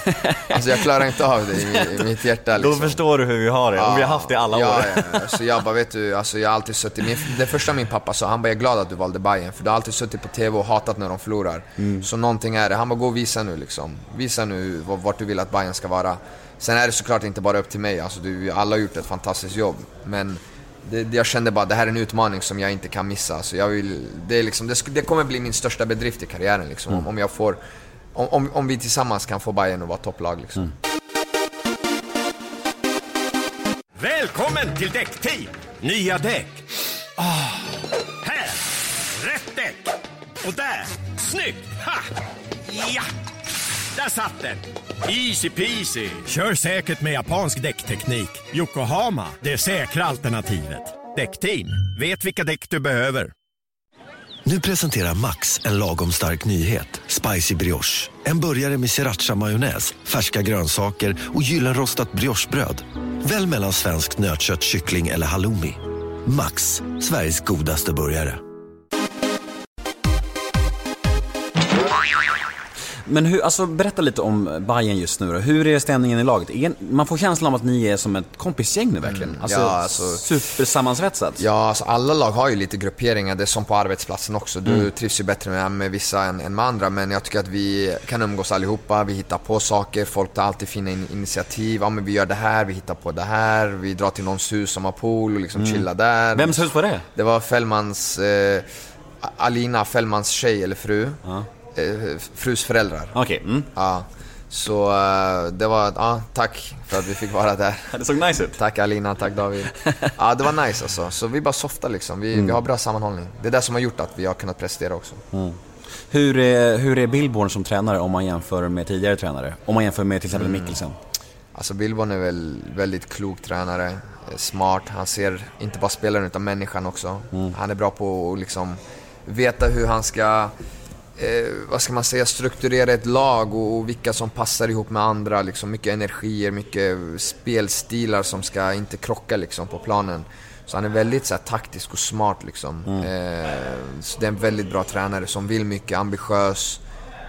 Alltså jag klarar inte av det i, i mitt hjärta liksom. förstår du hur vi har det, och vi har haft det alla ja, år. Ja, ja. Så jag bara, vet du, alltså jag har alltid suttit... Min, det första min pappa sa, han bara, jag är glad att du valde Bayern för du har alltid suttit på TV och hatat när de förlorar. Mm. Så någonting är det. Han bara, gå och visa nu liksom. Visa nu vart du vill att Bayern ska vara. Sen är det såklart inte bara upp till mig, alltså du, alla har gjort ett fantastiskt jobb. Men det, jag kände bara, det här är en utmaning som jag inte kan missa. Så jag vill, det, är liksom, det, det kommer bli min största bedrift i karriären liksom. Mm. Om, om jag får... Om, om, om vi tillsammans kan få Bayern att vara topplag liksom. Mm. Välkommen till Däckteam! Nya däck. Ah, här! Rätt däck! Och där! Snyggt! Ha! Ja! Där satt den! Easy peasy! Kör säkert med japansk däckteknik. Yokohama, det säkra alternativet. Däckteam, vet vilka däck du behöver. Nu presenterar Max en lagom stark nyhet. Spicy brioche. En burgare med sriracha-majonnäs, färska grönsaker och gyllenrostat briochebröd. Välj mellan svenskt nötkött, kyckling eller halloumi. Max, Sveriges godaste burgare. Men hur, alltså berätta lite om Bayern just nu då. Hur är stämningen i laget? Är, man får känslan av att ni är som ett kompisgäng nu verkligen. Alltså, ja, alltså- supersammansvetsat. Ja, alltså alla lag har ju lite grupperingar, det är som på arbetsplatsen också. Du Mm. trivs ju bättre med, med vissa än, än med andra, men jag tycker att vi kan umgås allihopa, vi hittar på saker, folk tar alltid fina in, initiativ. Ja, men vi gör det här, vi hittar på det här, vi drar till någons hus som har pool och liksom chillar där. Mm. Vems hus var det? Det var Fällmans, eh, Alina Fällmans tjej eller fru, eh, frus föräldrar. Okej, mm. Ja, så eh, det var, ja, tack för att vi fick vara där. [laughs] det såg nice ut. Tack Alina, tack David. [laughs] Ja, det var nice alltså. Så vi bara softar liksom. Vi, vi har bra sammanhållning. Det är det som har gjort att vi har kunnat prestera också. Hur är, hur är Billborn som tränare om man jämför med tidigare tränare? Om man jämför med till exempel Mikkelsen? Alltså Billborn är väl väldigt klok tränare, eh, smart. Han ser inte bara spelaren utan människan också. Han är bra på att liksom veta hur han ska, eh, vad ska man säga, strukturera ett lag och, och vilka som passar ihop med andra. Liksom mycket energier, mycket spelstilar som ska inte krocka liksom på planen. Så han är väldigt så här, taktisk och smart liksom. Eh, så det är en väldigt bra tränare som vill mycket, ambitiös.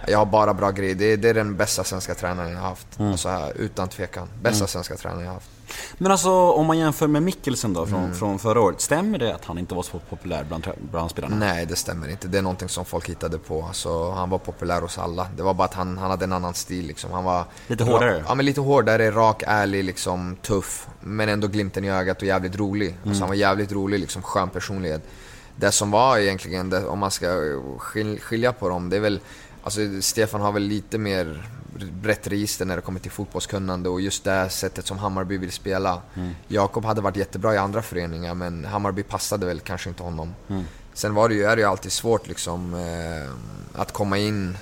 Jag har bara bra grejer. Det är, det är den bästa svenska tränaren jag har haft. Alltså, här, utan tvekan. Bästa svenska tränaren jag har haft. Men alltså om man jämför med Mikkelsen då från, Mm. från förra året. Stämmer det att han inte var så populär bland, bland spelarna? Nej, det stämmer inte. Det är någonting som folk hittade på. Alltså, han var populär hos alla. Det var bara att han, han hade en annan stil. Liksom. Han var Lite hårdare? Ja, men lite hårdare, rak, ärlig, liksom, tuff. Men ändå glimten i ögat och jävligt rolig. Alltså, han var jävligt rolig, liksom, skön personlighet. Det som var egentligen, det, om man ska skil, skilja på dem, det är väl... Alltså, Stefan har väl lite mer rätt register när det kommer till fotbollskunnande och just det sättet som Hammarby vill spela. Jakob hade varit jättebra i andra föreningar men Hammarby passade väl kanske inte honom. Sen var det ju, är det ju alltid svårt liksom eh, att komma in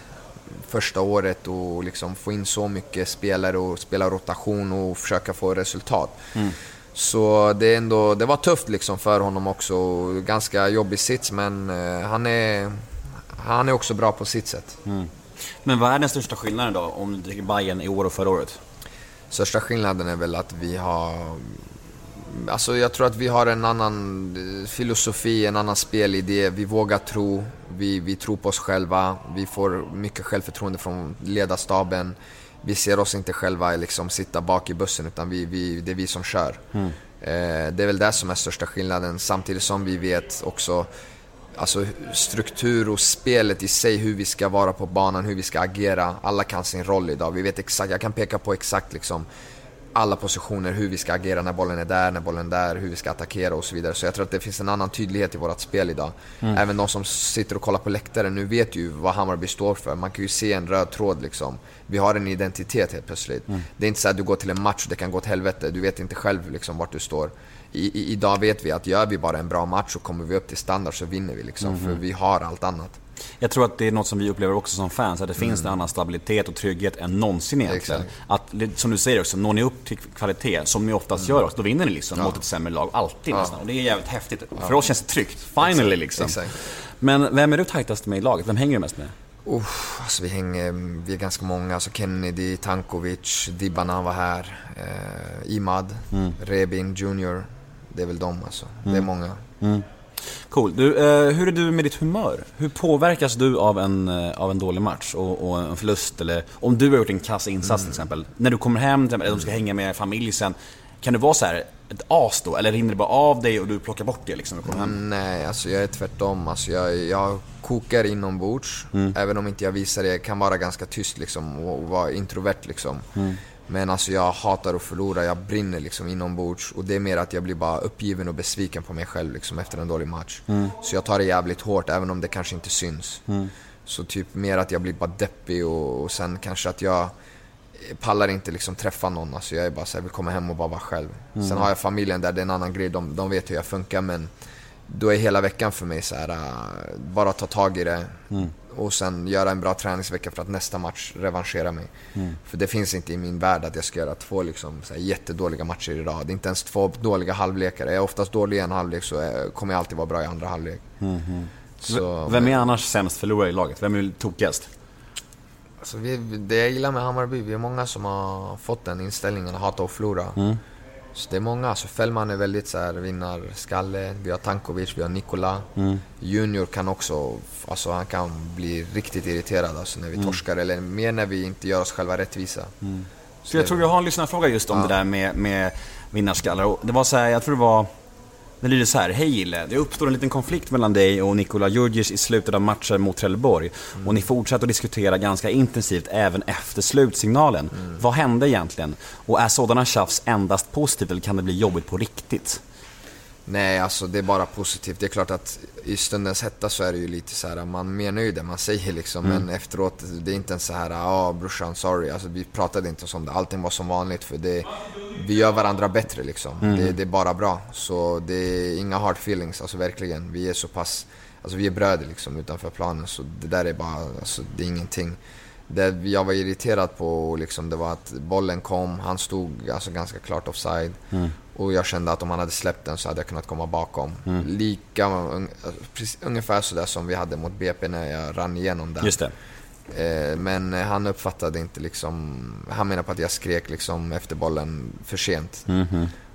första året och liksom få in så mycket spelare och spela rotation och försöka få resultat. Så det, är ändå, det var tufft liksom för honom också. Ganska jobbig sits men eh, han, är, han är också bra på sitt sätt. Men vad är den största skillnaden då, om du tänker Bayern i år och förra året? Största skillnaden är väl att vi har... Alltså jag tror att vi har en annan eh, filosofi, en annan spelidé. Vi vågar tro, vi, vi tror på oss själva, vi får mycket självförtroende från ledarstaben. Vi ser oss inte själva liksom sitta bak i bussen utan vi, vi, det är vi som kör. Eh, det är väl det som är största skillnaden samtidigt som vi vet också Alltså struktur och spelet i sig, hur vi ska vara på banan, hur vi ska agera. Alla kan sin roll idag. Vi vet exakt, jag kan peka på exakt liksom alla positioner, hur vi ska agera när bollen är där, när bollen är där, hur vi ska attackera och så vidare. Så jag tror att det finns en annan tydlighet i vårt spel idag. Även de som sitter och kollar på läktaren nu vet ju vad Hammarby står för. Man kan ju se en röd tråd liksom. Vi har en identitet helt plötsligt. Det är inte så att du går till en match och det kan gå åt helvete. Du vet inte själv liksom vart du står. I, i, idag vet vi att gör vi bara en bra match och kommer vi upp till standard så vinner vi liksom. För vi har allt annat. Jag tror att det är något som vi upplever också som fans, att det finns en annan stabilitet och trygghet än någonsin egentligen. Exakt. Att, som du säger också, når ni upp till kvalitet, som ni oftast gör också, då vinner ni liksom mot ett sämre lag. Alltid nästan. Och det är jävligt häftigt. För oss känns det tryggt. Finally liksom. Exakt. Men vem är du tajtast med i laget? Vem hänger du mest med? Uff, alltså vi hänger, vi är ganska många. Alltså Kennedy, Tankovic, Dibban han var här. Eh, Imad, Rebin Junior. Det är väl de alltså. Det är många. Cool. Du, eh, hur är du med ditt humör? Hur påverkas du av en, eh, av en dålig match och, och en förlust? Eller om du har gjort en kass insats till exempel. När du kommer hem, eller de ska hänga med familj sen. Kan du vara så här ett as då? Eller rinner det bara av dig och du plockar bort det liksom hem? Nej, alltså jag är tvärtom. Alltså jag, jag kokar inombords. Även om inte jag visar det. Jag kan vara ganska tyst liksom och, och vara introvert liksom. Men alltså jag hatar att förlora. Jag brinner liksom inombords. Och det är mer att jag blir bara uppgiven och besviken på mig själv liksom efter en dålig match. Så jag tar det jävligt hårt även om det kanske inte syns. Så typ mer att jag blir bara deppig och, och sen kanske att jag pallar inte liksom träffa någon. Alltså jag är bara så här, vill komma hem och bara vara själv. Sen har jag familjen där, det är en annan grej. De, de vet hur jag funkar men då är hela veckan för mig så här, äh, bara ta tag i det och sen göra en bra träningsvecka för att nästa match revanschera mig. För det finns inte i min värld att jag ska göra två liksom, så här, jättedåliga matcher i rad. Inte ens två dåliga halvlekar. Är jag oftast dålig i en halvlek så är, kommer jag alltid vara bra i andra halvlek. Så, Vem är annars sämst förlorare i laget? Vem är tokigast? Alltså vi, det jag gillar med Hammarby, vi är många som har fått den inställningen hata och förlora. Så det är många. Alltså Fällman är väldigt så här vinnarskalle. Vi har Tankovic, vi har Nikola. Junior kan också, alltså han kan bli riktigt irriterad alltså när vi torskar. Eller mer när vi inte gör oss själva rättvisa. Så jag tror vi har en lyssnarfråga just om det där med, med vinnarskallar. Det var så här, jag tror det var... Det lyder så här. Hej Gille, det uppstår en liten konflikt mellan dig och Nikola Djurdjic i slutet av matchen mot Trelleborg. Och ni fortsatte att diskutera ganska intensivt även efter slutsignalen. Vad hände egentligen? Och är sådana tjafs endast positivt eller kan det bli jobbigt på riktigt? Nej, alltså det är bara positivt. Det är klart att i stundens hetta så är det ju lite så här, man menar ju det man säger liksom. Men efteråt, det är inte ens så här, ja brorsan sorry. Alltså vi pratade inte om det. Allting var som vanligt för det, vi gör varandra bättre liksom. Det, det är bara bra. Så det är inga hard feelings, alltså verkligen. Vi är så pass, alltså vi är bröder liksom utanför planen. Så det där är bara, alltså det är ingenting. Det jag var irriterad på liksom, det var att bollen kom, han stod alltså ganska klart offside. Och jag kände att om han hade släppt den så hade jag kunnat komma bakom. Lika, un, precis, ungefär sådär som vi hade mot BP när jag rann igenom den. Just det. Eh, Men eh, han uppfattade inte liksom, han menade på att jag skrek liksom efter bollen för sent.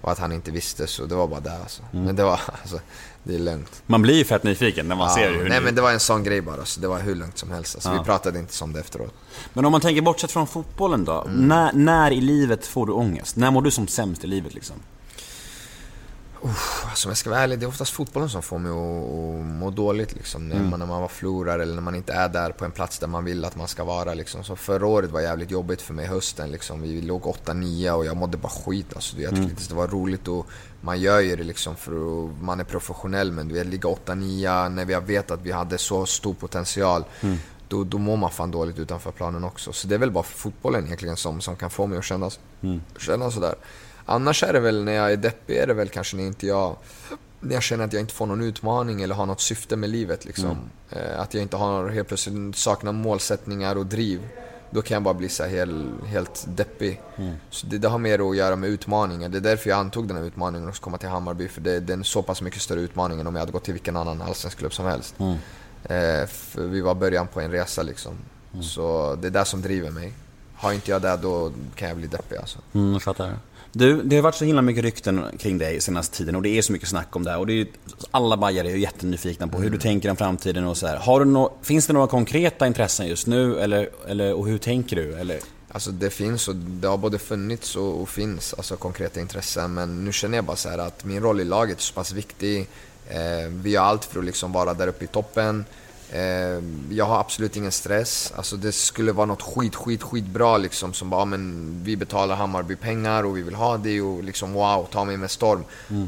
Och att han inte visste, så det var bara det alltså. Men det var, [laughs] alltså, det är lugnt. Man blir ju fett nyfiken när man ser Ja, hur nej ni... men det var en sån grej bara, så det var hur lugnt som helst. Alltså, Vi pratade inte som det efteråt. Men om man tänker bortsett från fotbollen då. Mm. När, när i livet får du ångest? När mår du som sämst i livet liksom? Alltså, om jag ska vara ärlig, det är oftast fotbollen som får mig att, att må dåligt. Liksom. När, man, när man var förlorar eller när man inte är där på en plats där man vill att man ska vara. Liksom. Så förra året var jävligt jobbigt för mig, hösten. Liksom. Vi låg 8-9 och jag mådde bara skit. Alltså, jag tyckte inte det var roligt. Och man gör ju det liksom för att man är professionell, men du vet, ligga 8-9 när vi har vetat att vi hade så stor potential. då, då mår man fan dåligt utanför planen också. Så det är väl bara fotbollen egentligen som, som kan få mig att känna, känna sådär. Annars är det väl när jag är deppig, är det väl kanske när inte jag när jag känner att jag inte får någon utmaning eller har något syfte med livet. Liksom. Eh, att jag inte har, helt plötsligt saknar målsättningar och driv. Då kan jag bara bli så här helt, helt deppig. Så det, det har mer att göra med utmaningen. Det är därför jag antog den här utmaningen att komma till Hammarby. För det, det är en så pass mycket större utmaning än om jag hade gått till vilken annan allsvensk klubb som helst. Eh, för vi var början på en resa liksom. Så det är det som driver mig. Har inte jag det då kan jag bli deppig alltså. Mm, jag fattar. Du, det har varit så himla mycket rykten kring dig senaste tiden och det är så mycket snack om det här. Och det är, alla bajare är jättenyfikna på hur du tänker om framtiden och så här. Har du nå, finns det några konkreta intressen just nu eller, eller, och hur tänker du? Eller? Alltså det finns och det har både funnits och, och finns alltså konkreta intressen men nu känner jag bara så att min roll i laget är så pass viktig. Eh, vi gör allt för att liksom vara där uppe i toppen. Eh, jag har absolut ingen stress. Alltså det skulle vara något skit, skit, skitbra liksom som bara, men vi betalar Hammarby pengar och vi vill ha det och liksom wow, ta mig med storm.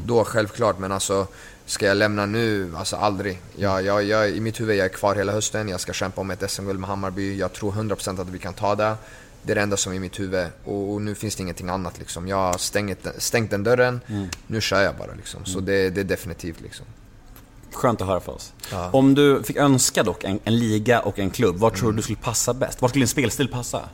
Då självklart, men alltså ska jag lämna nu? Alltså aldrig. Jag, jag, jag, I mitt huvud jag är kvar hela hösten, jag ska kämpa om ett SM-guld med Hammarby. Jag tror 100% att vi kan ta det. Det är det enda som är i mitt huvud och, och nu finns det ingenting annat liksom. Jag har stängt, stängt den dörren, nu kör jag bara liksom. Så det, det är definitivt liksom. Skönt att höra för oss. Ja. Om du fick önska dock en, en liga och en klubb, var tror du du skulle passa bäst? Var skulle din spelstil passa?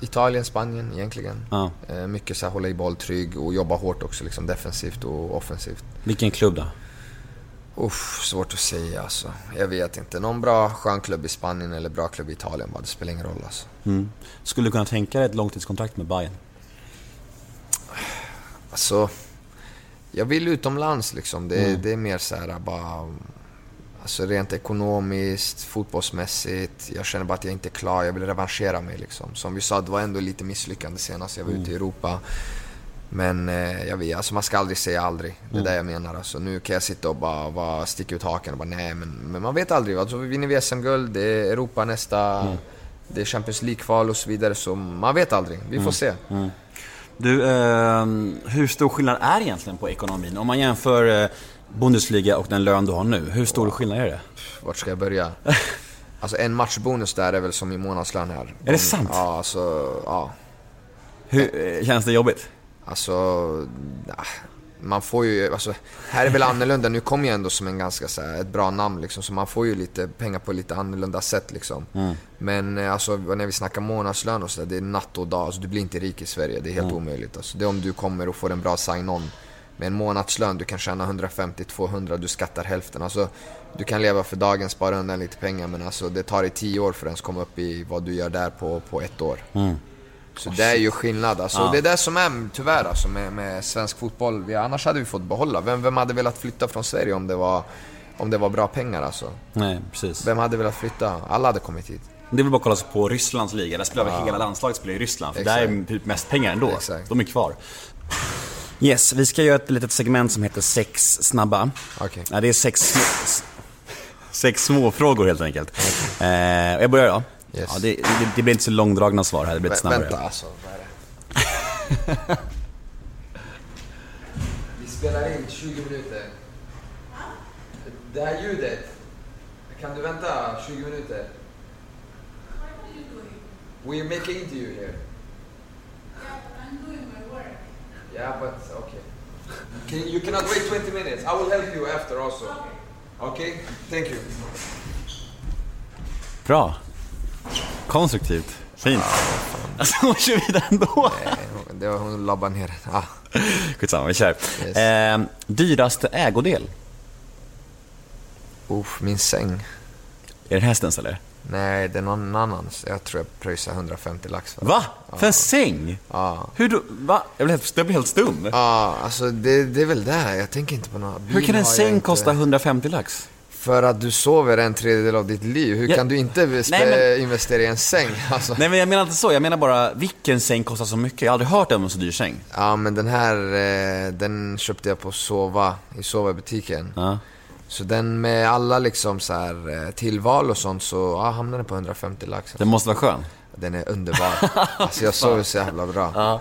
Italien, Spanien egentligen. Ja. Eh, mycket så här, hålla i boll trygg och jobba hårt också liksom defensivt och offensivt. Vilken klubb då? Uff, svårt att säga alltså. Jag vet inte. Någon bra skön klubb i Spanien eller bra klubb i Italien bara. Det spelar ingen roll alltså. Mm. Skulle du kunna tänka dig ett långtidskontrakt med Bayern? Alltså, jag vill utomlands liksom. Det, det är mer så här bara... Alltså rent ekonomiskt, fotbollsmässigt. Jag känner bara att jag inte är klar. Jag vill revanschera mig liksom. Som vi sa, det var ändå lite misslyckande senast jag var ute i Europa. Men eh, jag vet, alltså man ska aldrig säga aldrig. Det är det jag menar. Alltså, nu kan jag sitta och bara, bara sticka ut haken och bara nej, men, men man vet aldrig. Alltså, vinner vi SM-guld, det är Europa nästa, det är Champions League-kval och så vidare. Så man vet aldrig. Vi får se. Du, eh, hur stor skillnad är egentligen på ekonomin? Om man jämför eh, Bundesliga och den lön du har nu, hur stor skillnad är det? Vart ska jag börja? [laughs] Alltså en matchbonus där är väl som i månadslön här. Är det sant? Ja, alltså, ja. Hur, eh, känns det jobbigt? Alltså, man får ju, alltså, här är väl annorlunda. Nu kommer jag ändå som en ganska så här, ett bra namn liksom, så man får ju lite pengar på lite annorlunda sätt liksom. Men eh, alltså, när vi snackar månadslön och så där, det är natt och dag. Alltså, du blir inte rik i Sverige, det är helt omöjligt. Alltså, det är om du kommer och får en bra sign-on. Med en månadslön, du kan tjäna 150-200, du skattar hälften. Alltså, du kan leva för dagen, spara undan lite pengar, men alltså, det tar dig 10 år för att ens komma upp i vad du gör där på, på ett år. Så det är ju skillnad. Alltså, Ja. Det är det som är tyvärr alltså, med, med svensk fotboll. Vi, annars hade vi fått behålla. Vem, vem hade velat flytta från Sverige om det var, om det var bra pengar? Alltså? Nej, precis. Vem hade velat flytta? Alla hade kommit hit. Det är väl bara att kolla på Rysslands liga. Där spelar vi hela landslaget spelar i Ryssland. För där är typ mest pengar ändå. Exakt. De är kvar. Yes, vi ska göra ett litet segment som heter sex snabba. Okej. Ja, det är sex, sex små frågor helt enkelt. Eh, jag börjar då. Yes. Ja, det, det, det blir inte så långdragna svar här, det blir lite snabbare. vänta alltså, vad är det? [laughs] vi spelar in 20 minuter. Det här ljudet. Kan du vänta 20 minuter? We're making interview here. Yeah, but okay. Can, you cannot wait 20 minutes. I will help you after also. Okay? Thank you. Bra. Konstruktivt. Fint. Alltså, hon kör vidare ändå. Eh, Det var hon labbade ner. Ah. Skitsamma, vi kör. Yes. Eh, dyraste ägodel? Uff, min säng. Är det hästens eller? Nej, det är någon annans. Jag tror jag pröjsar 150 lax för Va? För en säng? Ja. Hur då? Va? Jag blir helt, jag blir helt stum. Ja, alltså det, det är väl det. Jag tänker inte på några Hur kan en säng kosta 150 lax? För att du sover en tredjedel av ditt liv. Hur Ja. kan du inte Nej, men- investera i en säng? [laughs] Alltså. Nej men jag menar inte så, jag menar bara vilken säng kostar så mycket? Jag har aldrig hört om en så dyr säng. Ja, men den här, eh, den köpte jag på Sova, i Sova-butiken. Ja. Så den med alla liksom så här eh, tillval och sånt så ja, hamnade den på 150 lax. Den måste vara skön. Den är underbar. [laughs] Alltså jag sover så jävla bra.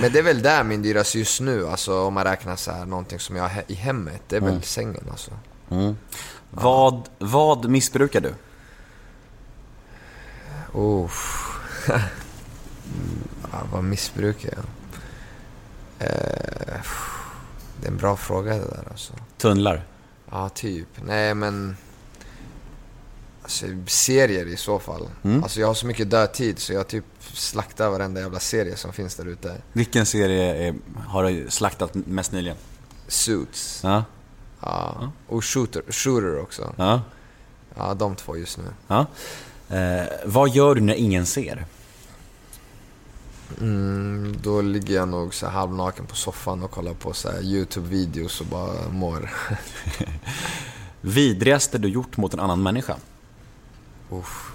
Men det är väl där min dyraste just nu, alltså om man räknar så här någonting som jag har i hemmet. Det är väl sängen alltså. Vad, vad missbrukar du? Oh. [laughs] mm, ja, vad missbrukar jag? Eh, det är en bra fråga det där alltså. Tunnlar? Ja, typ. Nej, men... Alltså, serier i så fall. Alltså, jag har så mycket dödtid så jag typ slaktar varenda jävla serie som finns där ute. Vilken serie är, har du slaktat mest nyligen? Suits. Ja, Ja. Och Shooter, Shooter också. ja, Ja, de två just nu. ja. Eh, vad gör du när ingen ser? Mm, då ligger jag nog så halvnaken på soffan och kollar på så YouTube-videos och bara mår. [laughs] Vidrigaste du gjort mot en annan människa? Uff,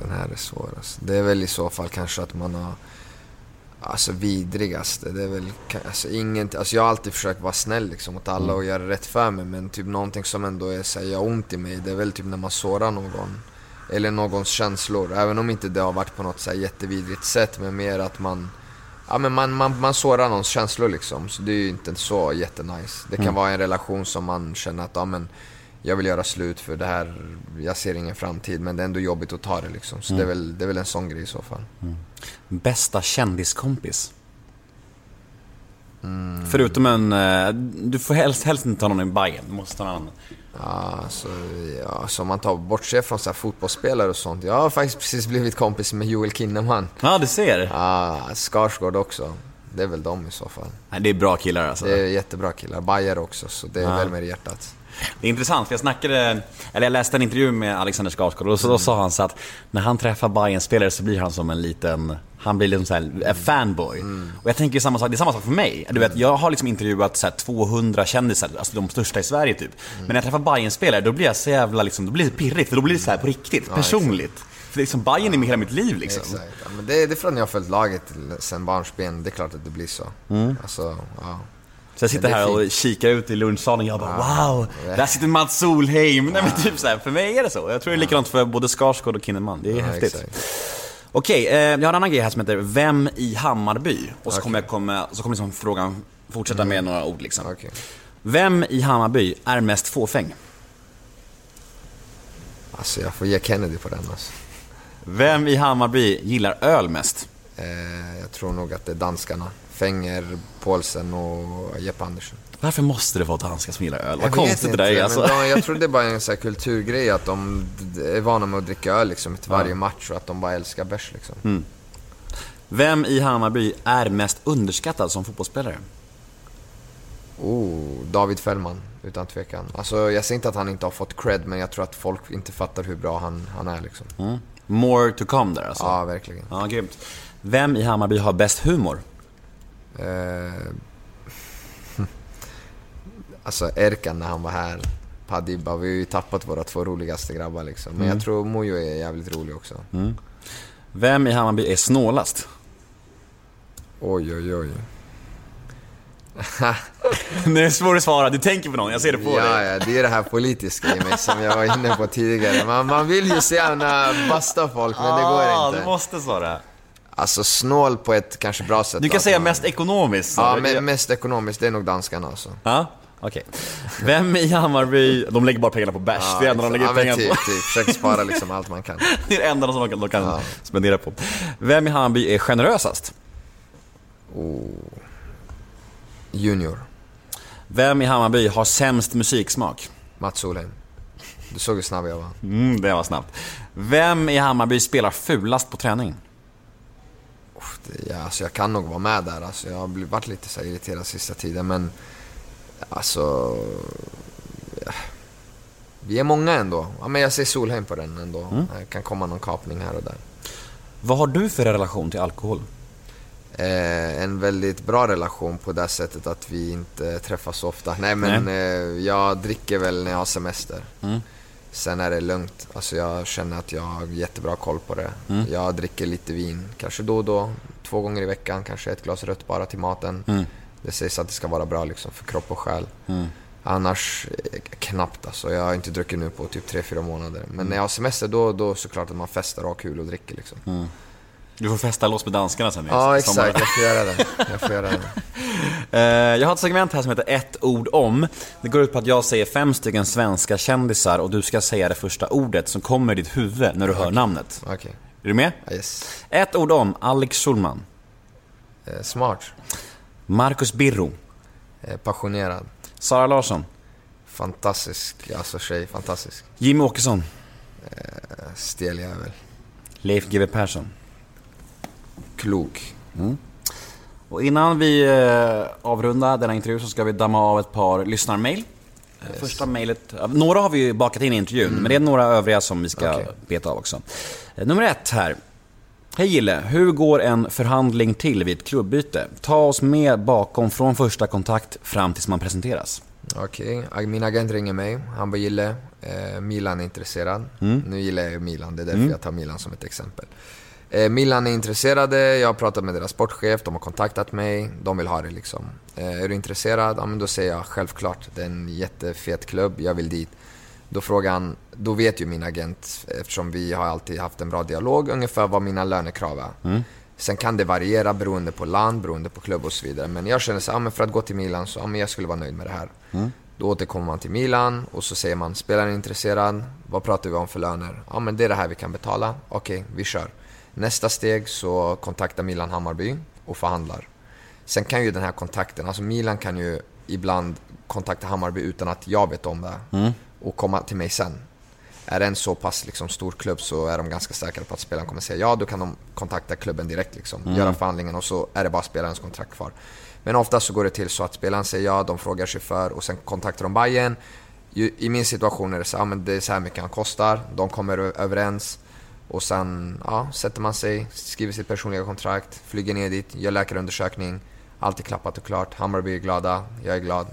den här är svår alltså. Det är väl i så fall kanske att man har... Alltså vidrigaste, det är väl alltså, inget, alltså jag har alltid försökt vara snäll liksom mot alla och göra rätt för mig men typ någonting som ändå är så här, gör ont i mig, det är väl typ när man sårar någon. Eller någons känslor, även om inte det har varit på något så jättevidrigt sätt men mer att man Ja men man, man, man sårar någons känslor liksom, så det är ju inte så jättenice. Det kan vara en relation som man känner att, ja men jag vill göra slut för det här, jag ser ingen framtid men det är ändå jobbigt att ta det liksom. Så det, är väl, det är väl en sån grej i så fall. Bästa kändiskompis? Förutom en... eh, Du får helst, helst inte ta någon i Bayern. du måste ta någon annan. Ja, alltså, ja, så om man tar bortser från så här fotbollsspelare och sånt. Jag har faktiskt precis blivit kompis med Joel Kinnaman. Ja, du ser. Ja, Skarsgård också. Det är väl de i så fall. Nej, det är bra killar alltså. Det är jättebra killar. Bayer också, så det är Ja. väl med i hjärtat. Det är intressant, för jag snackade, eller jag läste en intervju med Alexander Skarsgård och så då sa han så att när han träffar bayern spelare så blir han som en liten, han blir liksom så här, en fanboy. Och jag tänker samma sak, det är samma sak för mig. Du vet, jag har liksom intervjuat så här 200 kändisar, alltså de största i Sverige typ. Men när jag träffar bayern spelare då blir jag så jävla liksom, då blir det pirrigt, för då blir det så här på riktigt, personligt. För liksom Bayern är med hela mitt liv liksom. Exakt. Ja, men det, det är att jag har följt laget sen barnsben. Det är klart att det blir så. Alltså, ja. Så jag sitter här och kikar ut i lunchsalen och jag bara wow, där sitter Mats Solheim. Nej men typ så här, för mig är det så. Jag tror det är likadant för både Skarsgård och Kinnaman. Det är Ja, häftigt. exakt. Okej, eh, jag har en annan grej här som heter Vem i Hammarby? Och så kommer, jag komma, så kommer liksom frågan fortsätta med några ord liksom. Okej. Vem i Hammarby är mest fåfäng? Alltså jag får ge Kennedy på den alltså. Vem i Hammarby gillar öl mest? Eh, jag tror nog att det är danskarna. Fenger, Paulsen och Jeppe Andersson. Varför måste det vara danskar som gillar öl? Vad konstigt det där är alltså. de, Jag tror det är bara en så här kulturgrej att de är vana med att dricka öl liksom till varje match och att de bara älskar bärs liksom. Mm. Vem i Hammarby är mest underskattad som fotbollsspelare? Oh, David Fällman, utan tvekan. Alltså jag säger inte att han inte har fått cred, men jag tror att folk inte fattar hur bra han, han är liksom. Mm. More to come där alltså? Ja, verkligen. Ja, grymt. Vem i Hammarby har bäst humor? Eh, [laughs] alltså Erkan när han var här, Padibba, vi har ju tappat våra två roligaste grabbar liksom. Men Mm. jag tror Mojo är jävligt rolig också. Vem i Hammarby är snålast? Oj, oj, oj. [laughs] det är svårt att svara, du tänker på någon, jag ser det på Ja, dig. ja, det är det här politiska i mig som jag var inne på tidigare. Man, man vill ju så gärna basta folk, men det går Ah, inte. Du måste svara. Alltså snål på ett kanske bra sätt. Du kan säga man- mest ekonomiskt. Ja, men mest ekonomiskt, det är nog danskarna alltså. Ja, okej. Vem i Hammarby, de lägger bara pengarna på bärs, det är det enda de lägger ja, pengarna typ, på. typ. Försök spara liksom allt man kan. [laughs] Det är det enda som de kan Ja. spendera på. Vem i Hammarby är generösast? Oh. Junior, Vem i Hammarby har sämst musiksmak? Mats Solheim. Du såg hur snabb jag var. Mm, det var snabbt. Vem i Hammarby spelar fulast på träning? Uff, det, ja, alltså jag kan nog vara med där. Alltså jag har varit lite så irriterad sista tiden, men alltså... Ja. Vi är många ändå. Ja, men jag ser Solheim på den ändå. Det kan komma någon kapning här och där. Vad har du för relation till alkohol? Eh, en väldigt bra relation på det sättet att vi inte träffas så ofta. Nej men eh, jag dricker väl när jag har semester. Mm. Sen är det lugnt. Alltså jag känner att jag har jättebra koll på det. Mm. Jag dricker lite vin, kanske då och då. Två gånger i veckan, kanske ett glas rött bara till maten. Mm. Det sägs att det ska vara bra liksom för kropp och själ. Annars eh, knappt alltså. Jag har inte druckit nu på typ 3-4 månader. Men Mm. när jag har semester då, då såklart att man festar och har kul och dricker liksom. Du får festa loss med danskarna sen Ja exakt, jag får göra det. Jag får göra det. [laughs] Eh, Jag har ett segment här som heter ett ord om. Det går ut på att jag säger fem stycken svenska kändisar och du ska säga det första ordet som kommer i ditt huvud när du hör namnet. Okej. Är du med? Yes. Ett ord om Alex Schulman. Eh, smart. Marcus Birro. Eh, passionerad. Sara Larsson. Fantastisk, alltså tjej. Fantastisk. Jimmy Åkesson. Eh, stel jävel. Leif GW Persson. Klok. Och innan vi eh, avrundar denna intervju så ska vi damma av ett par lyssnarmail. Eh, Första mejlet, några har vi ju bakat in i intervjun, men det är några övriga som vi ska Okej. beta av också. Eh, Nummer ett här. Hej Gille, hur går en förhandling till vid ett klubbyte? Ta oss med bakom från första kontakt fram tills man presenteras. Okej, ag- min agent ringer mig. Han bara Gille, eh, Milan är intresserad. Nu gillar jag ju Milan, det är därför jag tar Milan som ett exempel. Eh, Milan är intresserade, jag har pratat med deras sportchef, de har kontaktat mig, de vill ha det liksom. Eh, är du intresserad? Ja men då säger jag självklart, det är en jättefet klubb, jag vill dit. Då frågar han, då vet ju min agent, eftersom vi har alltid haft en bra dialog, ungefär vad mina lönekrav är. Sen kan det variera beroende på land, beroende på klubb och så vidare. Men jag känner så ja, men för att gå till Milan så, ja, men jag skulle vara nöjd med det här. Då återkommer man till Milan och så säger man, spelaren är intresserad, vad pratar vi om för löner? Ja men det är det här vi kan betala, okej vi kör. Nästa steg så kontaktar Milan Hammarby och förhandlar. Sen kan ju den här kontakten, alltså Milan kan ju ibland kontakta Hammarby utan att jag vet om det och komma till mig sen. Är det en så pass liksom, stor klubb så är de ganska säkra på att spelaren kommer säga ja, då kan de kontakta klubben direkt, liksom, göra förhandlingen och så är det bara spelarens kontrakt kvar. Men oftast så går det till så att spelaren säger ja, de frågar sig för och sen kontaktar de Bayern. I min situation är det så här, men det är så här mycket han kostar, de kommer överens och sen ja, sätter man sig, skriver sitt personliga kontrakt, flyger ner dit, gör läkarundersökning, allt är klappat och klart, Hammarby är glada, jag är glad.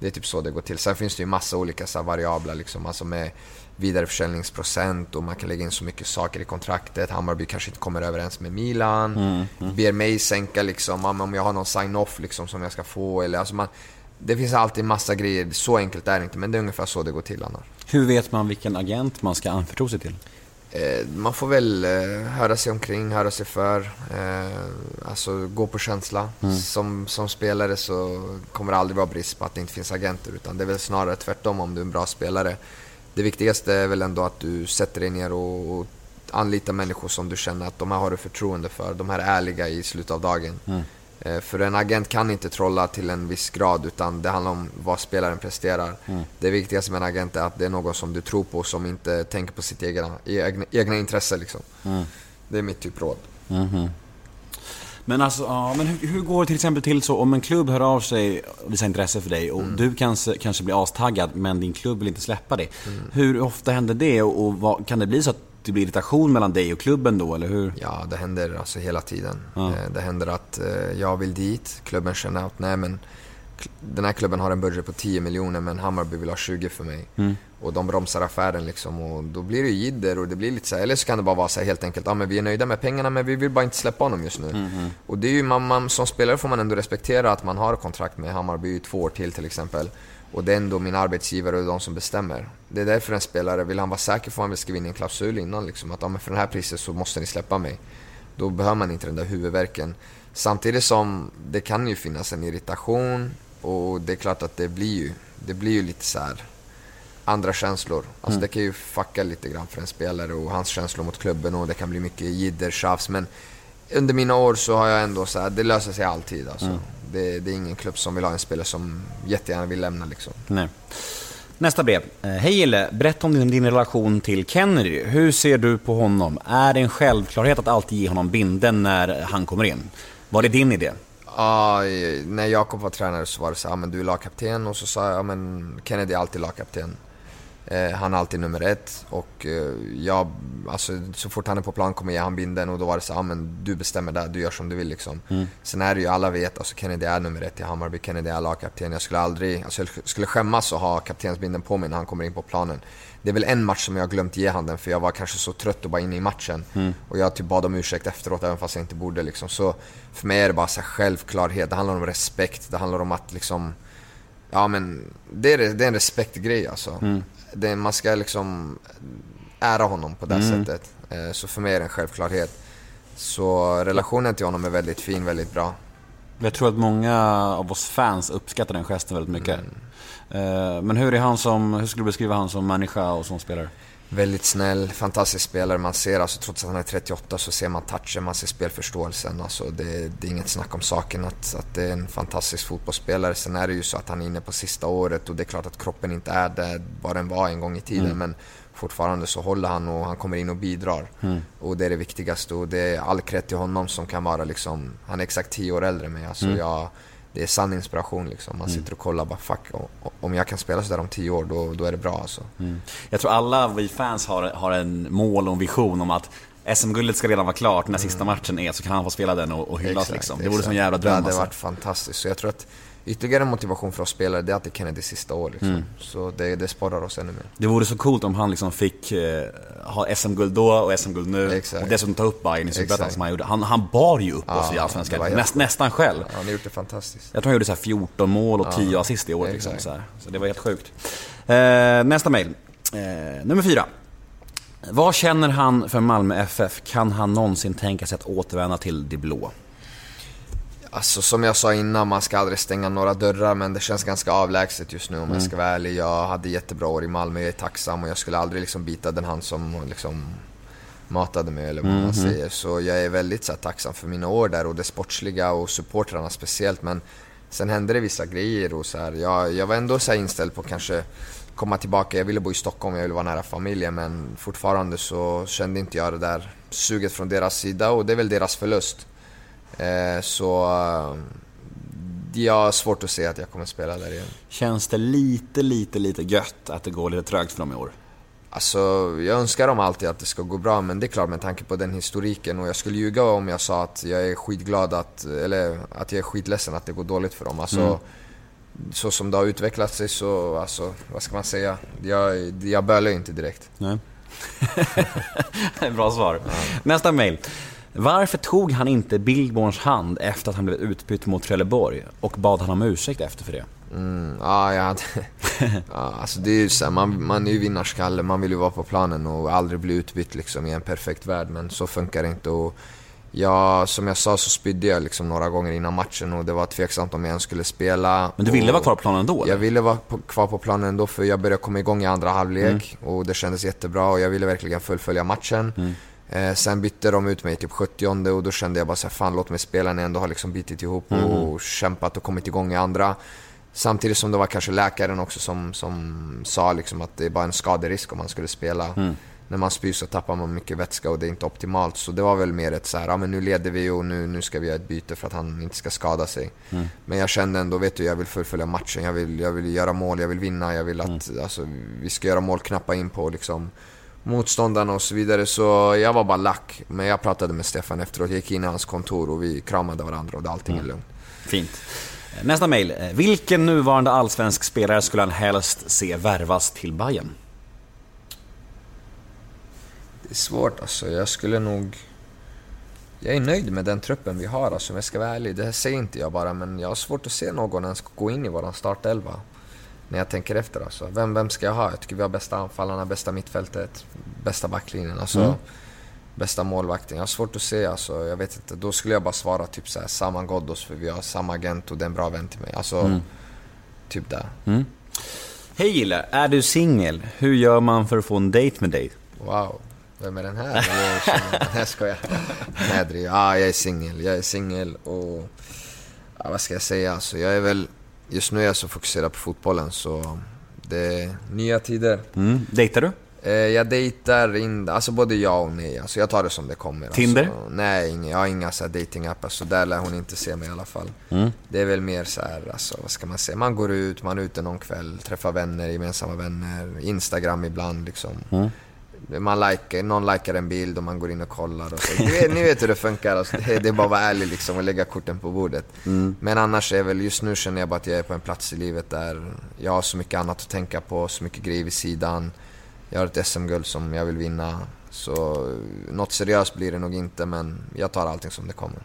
Det är typ så det går till. Sen finns det ju massa olika så variabler liksom, alltså med vidareförsäljningsprocent och man kan lägga in så mycket saker i kontraktet. Hammarby kanske inte kommer överens med Milan. Ber mig sänka liksom, om jag har någon sign-off liksom som jag ska få eller alltså man, Det finns alltid massa grejer, så enkelt är det inte men det är ungefär så det går till annars. Hur vet man vilken agent man ska anförtro sig till? Eh, man får väl eh, höra sig omkring, höra sig för. Eh, alltså gå på känsla. Som, som spelare så kommer det aldrig vara brist på att det inte finns agenter. Utan det är väl snarare tvärtom om du är en bra spelare. Det viktigaste är väl ändå att du sätter dig ner och, och anlitar människor som du känner att de här har du förtroende för. De här är ärliga i slutet av dagen. Eh, För en agent kan inte trolla till en viss grad utan det handlar om vad spelaren presterar. Det viktigaste med en agent är att det är någon som du tror på som inte tänker på sitt egna, egna, egna intresse. Liksom. Det är mitt typ råd. Men alltså, ja, men hur, hur går det till exempel till så om en klubb hör av sig och visar intresse för dig och du kanske, kanske blir astaggad men din klubb vill inte släppa dig. Hur ofta händer det och, och vad, kan det bli så att det blir irritation mellan dig och klubben då eller hur? Ja, det händer alltså hela tiden. Ja. Eh, Det händer att eh, jag vill dit, klubben känner att nej men den här klubben har en budget på 10 miljoner men Hammarby vill ha 20 för mig. Och de bromsar affären liksom och då blir det jidder och det blir lite så här, eller så kan det bara vara så här helt enkelt, ja men vi är nöjda med pengarna men vi vill bara inte släppa honom just nu. Och det är ju, man, man, som spelare får man ändå respektera att man har kontrakt med Hammarby i två år till till exempel. Och det är ändå min arbetsgivare och de som bestämmer. Det är därför en spelare, vill han vara säker får han skriva in en klausul innan liksom, att ja, men för det här priset så måste ni släppa mig. Då behöver man inte den där huvudvärken. Samtidigt som det kan ju finnas en irritation och det är klart att det blir ju, det blir ju lite så här andra känslor. Alltså det kan ju fucka lite grann för en spelare och hans känslor mot klubben och det kan bli mycket jidder, tjafs. Men under mina år så har jag ändå så här, det löser sig alltid alltså. Det, det är ingen klubb som vill ha en spelare som jättegärna vill lämna liksom. Nej. Nästa brev. Eh, Hej Gille, berätta om din, din relation till Kennedy. Hur ser du på honom? Är det en självklarhet att alltid ge honom binden när han kommer in? Var det din idé? Ja, när Jakob var tränare så var det så här, "Ja, men du är lagkapten och så sa jag, "Ja, men Kennedy är alltid lagkapten. Eh, han är alltid nummer ett och eh, jag, alltså så fort han är på plan kommer jag ge han binden och då var det så "Ja, men du bestämmer där, du gör som du vill liksom. Sen är det ju, alla vet, alltså Kennedy är nummer ett i Hammarby, Kennedy är lagkapten. Jag skulle aldrig, alltså jag skulle skämmas att ha kaptensbinden på mig när han kommer in på planen. Det är väl en match som jag har glömt ge han den för jag var kanske så trött och bara inne i matchen. Och jag typ bad om ursäkt efteråt även fast jag inte borde liksom. Så för mig är det bara så självklarhet, det handlar om respekt, det handlar om att liksom Ja men det är, det är en respektgrej alltså. Det, man ska liksom ära honom på det sättet. Eh, Så för mig är det en självklarhet. Så relationen till honom är väldigt fin, väldigt bra. Jag tror att många av oss fans uppskattar den gesten väldigt mycket. Mm. Eh, Men hur är han som, hur skulle du beskriva han som människa och som spelare? Väldigt snäll, fantastisk spelare. Man ser alltså, trots att han är 38 så ser man touchen, man ser spelförståelsen. Alltså, det, det är inget snack om saken att, att det är en fantastisk fotbollsspelare. Sen är det ju så att han är inne på sista året och det är klart att kroppen inte är där vad den var en gång i tiden. Mm. Men fortfarande så håller han och han kommer in och bidrar. Mm. Och det är det viktigaste och det är all cred till honom som kan vara liksom, han är exakt 10 år äldre än mig. Alltså Mm. jag, det är sann inspiration liksom. Man sitter och kollar bara fuck, om jag kan spela sådär om 10 år då, då är det bra alltså. Jag tror alla vi fans har, har en mål och en vision om att SM-guldet ska redan vara klart när sista matchen är, så kan han få spela den och, och hyllas Exakt, liksom. Det exakt. vore som en jävla dröm Det hade alltså. varit fantastiskt. Så jag tror att ytterligare motivation för oss spelare, det är att det är Kennedys sista år liksom. Mm. Så det, det sporrar oss ännu mer. Det vore så coolt om han liksom fick eh, ha SM-guld då och SM-guld nu Exakt. och dessutom ta upp Bayern i Superettan som han gjorde. Han, han bar ju upp oss i Ja, Allsvenskan, Näst, nästan själv. Han har gjort det fantastiskt. Jag tror han gjorde så här 14 mål och 10 Ja, assist i år. Liksom, så, här. så det var helt sjukt. Eh, nästa mail. Eh, nummer fyra. Vad känner han för Malmö FF? Kan han någonsin tänka sig att återvända till det blå? Alltså som jag sa innan, man ska aldrig stänga några dörrar men det känns ganska avlägset just nu om jag ska vara ärlig. Jag hade jättebra år i Malmö, jag är tacksam och jag skulle aldrig liksom bita den hand som liksom matade mig eller vad man säger. Så jag är väldigt så här, tacksam för mina år där och det sportsliga och supportrarna speciellt. Men sen hände det vissa grejer och så här, jag, jag var ändå så inställd på kanske komma tillbaka. Jag ville bo i Stockholm, jag ville vara nära familjen men fortfarande så kände inte jag det där suget från deras sida och det är väl deras förlust. Eh, så eh, jag har svårt att se att jag kommer spela där igen. Känns det lite, lite, lite gött att det går lite trögt för dem i år? Alltså, jag önskar dem alltid att det ska gå bra, men det är klart med tanke på den historiken och jag skulle ljuga om jag sa att jag är skitglad att, eller att jag är skitledsen att det går dåligt för dem. Alltså, så som det har utvecklat sig så, alltså, vad ska man säga? Jag, jag bölar ju inte direkt. Nej. [laughs] Bra svar. Nästa mail. Varför tog han inte Billborns hand efter att han blev utbytt mot Trelleborg? Och bad han om ursäkt efter för det? Mm, ja, jag hade, [laughs] ja, alltså det är ju så här, man, man är ju vinnarskalle, man vill ju vara på planen och aldrig bli utbytt liksom i en perfekt värld, men så funkar det inte. Och jag, som jag sa så spydde jag liksom några gånger innan matchen och det var tveksamt om jag ens skulle spela. Men du ville vara kvar på planen? Jag Eller? ville vara på, kvar på planen ändå för jag började komma igång i andra halvlek Mm. och det kändes jättebra och jag ville verkligen fullfölja matchen. Eh, sen bytte de ut mig i typ 70 och då kände jag bara så här, fan låt mig spela när jag ändå har liksom bitit ihop Mm. och kämpat och kommit igång i andra. Samtidigt som det var kanske läkaren också som, som sa liksom att det är bara en skaderisk om man skulle spela. Mm. När man spyr så tappar man mycket vätska och det är inte optimalt. Så det var väl mer ett så här, ja men nu leder vi och nu, nu ska vi göra ett byte för att han inte ska skada sig. Mm. Men jag kände ändå, vet du, jag vill fullfölja matchen. Jag vill, jag vill göra mål, jag vill vinna, jag vill att Mm. alltså, vi ska göra mål, knappa in på liksom motståndarna och så vidare. Så jag var bara lack. Men jag pratade med Stefan efteråt, jag gick in i hans kontor och vi kramade varandra och allting är lugnt. Fint. Nästa mail. Vilken nuvarande allsvensk spelare skulle han helst se värvas till Bayern? Det är svårt alltså. Jag skulle nog... Jag är nöjd med den truppen vi har alltså, om jag ska vara ärlig. Det här säger inte jag bara, men jag har svårt att se någon ens gå in i våran startelva. När jag tänker efter alltså. Vem, vem ska jag ha? Jag tycker vi har bästa anfallarna, bästa mittfältet, bästa backlinjen. Alltså, Mm. Bästa målvakten. Jag har svårt att se alltså. Jag vet inte. Då skulle jag bara svara typ såhär, Saman Ghoddos för vi har samma agent och det är en bra vän till mig. Alltså, typ där. Hej Gille, är du singel? Hur gör man för att få en dejt med dig? Wow, vem är den här? Nej [laughs] skojar. Nej jag. Ja, jag är singel. Jag är singel och... Ja, vad ska jag säga? Alltså, jag är väl... Just nu är jag så fokuserad på fotbollen så... Det är nya tider. Mm. Dejtar du? Eh, jag dejtar in, alltså både ja och nej. Alltså jag tar det som det kommer. Tinder? Alltså, nej, inga, jag har inga så här datingappar så där lär hon inte se mig i alla fall. Mm. Det är väl mer så här, alltså, vad ska man säga? Man går ut, man är ute någon kväll, träffar vänner, gemensamma vänner, Instagram ibland liksom. Mm. Man likar, någon likar en bild och man går in och kollar och så. Vet, ni vet hur det funkar, alltså, det, det är bara att vara ärlig liksom och lägga korten på bordet. Mm. Men annars är väl, just nu känner jag bara att jag är på en plats i livet där jag har så mycket annat att tänka på, så mycket grejer vid sidan. Jag har ett SM-guld som jag vill vinna. Så något seriöst blir det nog inte, men jag tar allting som det kommer.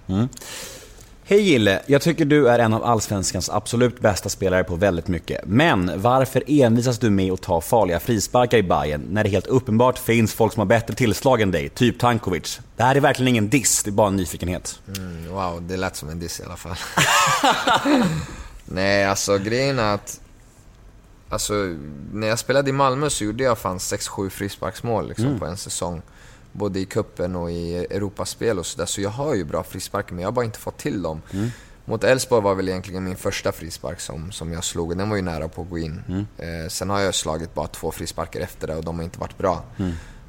Hej Gille, jag tycker du är en av Allsvenskans absolut bästa spelare på väldigt mycket. Men varför envisas du med att ta farliga frisparkar i Bayern när det helt uppenbart finns folk som har bättre tillslag än dig, typ Tankovic? Det här är verkligen ingen diss, det är bara en nyfikenhet. Mm, wow, det lät som en diss i alla fall. [laughs] Nej, alltså grejen är att... Alltså, när jag spelade i Malmö så gjorde jag fan 6-7 frisparksmål liksom, på en säsong. Både i kuppen och i Europaspel och sådär. Så jag har ju bra frisparker, men jag har bara inte fått till dem. Mot Elfsborg var väl egentligen min första frispark som, som jag slog och den var ju nära på att gå in. Eh, sen har jag slagit bara två frisparkar efter det och de har inte varit bra.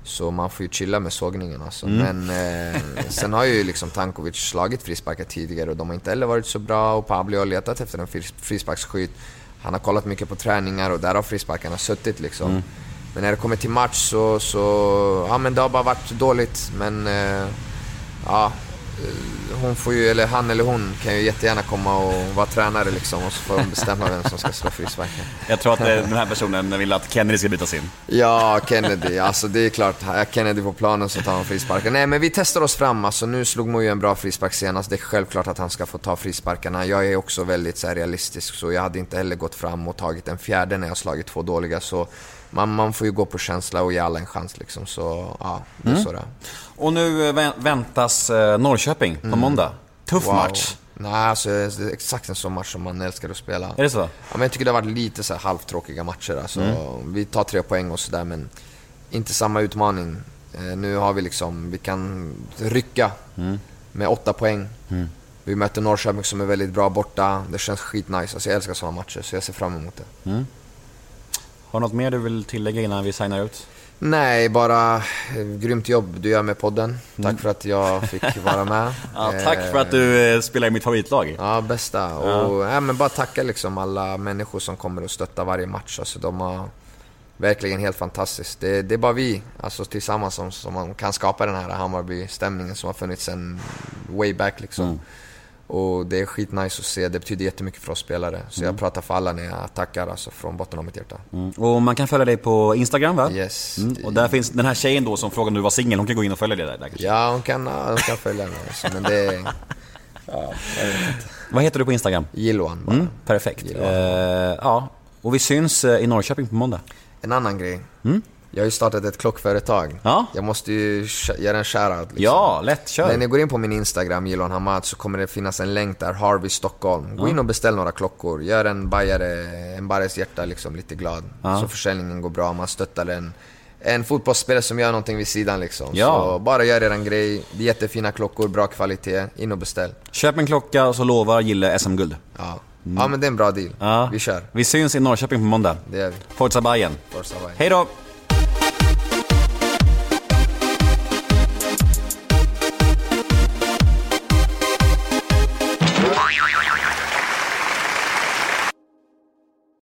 Så man får ju chilla med sågningen alltså. Men eh, sen har ju liksom Tankovic slagit frisparkar tidigare och de har inte heller varit så bra och Pablo har letat efter en fris- frisparksskytt. Han har kollat mycket på träningar och där har frisparkarna suttit liksom. Men när det kommer till match så, så... Ja men det har bara varit dåligt men... Eh, ja, eh, hon får ju, eller han eller hon kan ju jättegärna komma och vara tränare liksom och så får de bestämma vem som ska slå frisparken. [laughs] Jag tror att eh, den här personen vill att Kennedy ska bytas in. Ja, Kennedy. Alltså det är klart, är Kennedy på planen så tar han frisparken. Nej men vi testar oss fram. Alltså, nu slog Mo ju en bra frispark senast. Det är självklart att han ska få ta frisparkarna. Jag är också väldigt så här, realistisk så jag hade inte heller gått fram och tagit en fjärde när jag slagit två dåliga. Så man, man får ju gå på känsla och ge alla en chans liksom. Så ja, det är så det. Och nu eh, vä- väntas eh, Norrköping på måndag. Tuff Wow. match. Nej, alltså det är exakt en sån match som man älskar att spela. Är det så? Ja, men jag tycker det har varit lite så här halvtråkiga matcher. Alltså, Vi tar tre poäng och sådär, men inte samma utmaning. Eh, nu har vi liksom, vi kan rycka med åtta poäng. Vi möter Norrköping som är väldigt bra borta. Det känns skitnice. Alltså, jag älskar sådana matcher, så jag ser fram emot det. Har du något mer du vill tillägga innan vi signar ut? Nej, bara eh, grymt jobb du gör med podden. Tack för att jag fick vara med. [laughs] Ja, tack för att du eh, spelar i mitt favoritlag. Ja, bästa. Och ja. men bara tacka liksom alla människor som kommer och stöttar varje match. Alltså, de har verkligen helt fantastiskt. Det, det är bara vi alltså, tillsammans som, som kan skapa den här Hammarby-stämningen som har funnits sen way back. Liksom. Och det är skitnice att se. Det betyder jättemycket för oss spelare. Så jag pratar för alla när jag tackar alltså, från botten av mitt hjärta. Mm. Och man kan följa dig på Instagram va? Yes. Mm. Och där finns den här tjejen då som frågade om du var singel, hon kan gå in och följa dig där, där kanske. Ja, hon kan, hon kan följa mig. Alltså, men det är... Ja, jag vet inte. Vad heter du på Instagram? Gilloan bara. Mm, perfekt. Gillar. Eh, ja, och vi syns eh, i Norrköping på måndag. En annan grej. Jag har ju startat ett klockföretag. Ja. Jag måste ju göra en shoutout. Liksom. Ja, lätt, kör. När ni går in på min Instagram, Gilon Hamad, så kommer det finnas en länk där, Harvey Stockholm. Gå in och beställ några klockor. Gör en bajare, en bajares hjärta liksom lite glad. Så försäljningen går bra, man stöttar en, en fotbollsspelare som gör någonting vid sidan liksom. Ja. Så bara gör er en grej. Det är jättefina klockor, bra kvalitet. In och beställ. Köp en klocka och så lovar Gille SM-guld. Ja. ja, men det är en bra deal. Ja. Vi kör. Vi syns i Norrköping på måndag. Det gör vi. Forza Bayern. Forza Bayern. Hej då!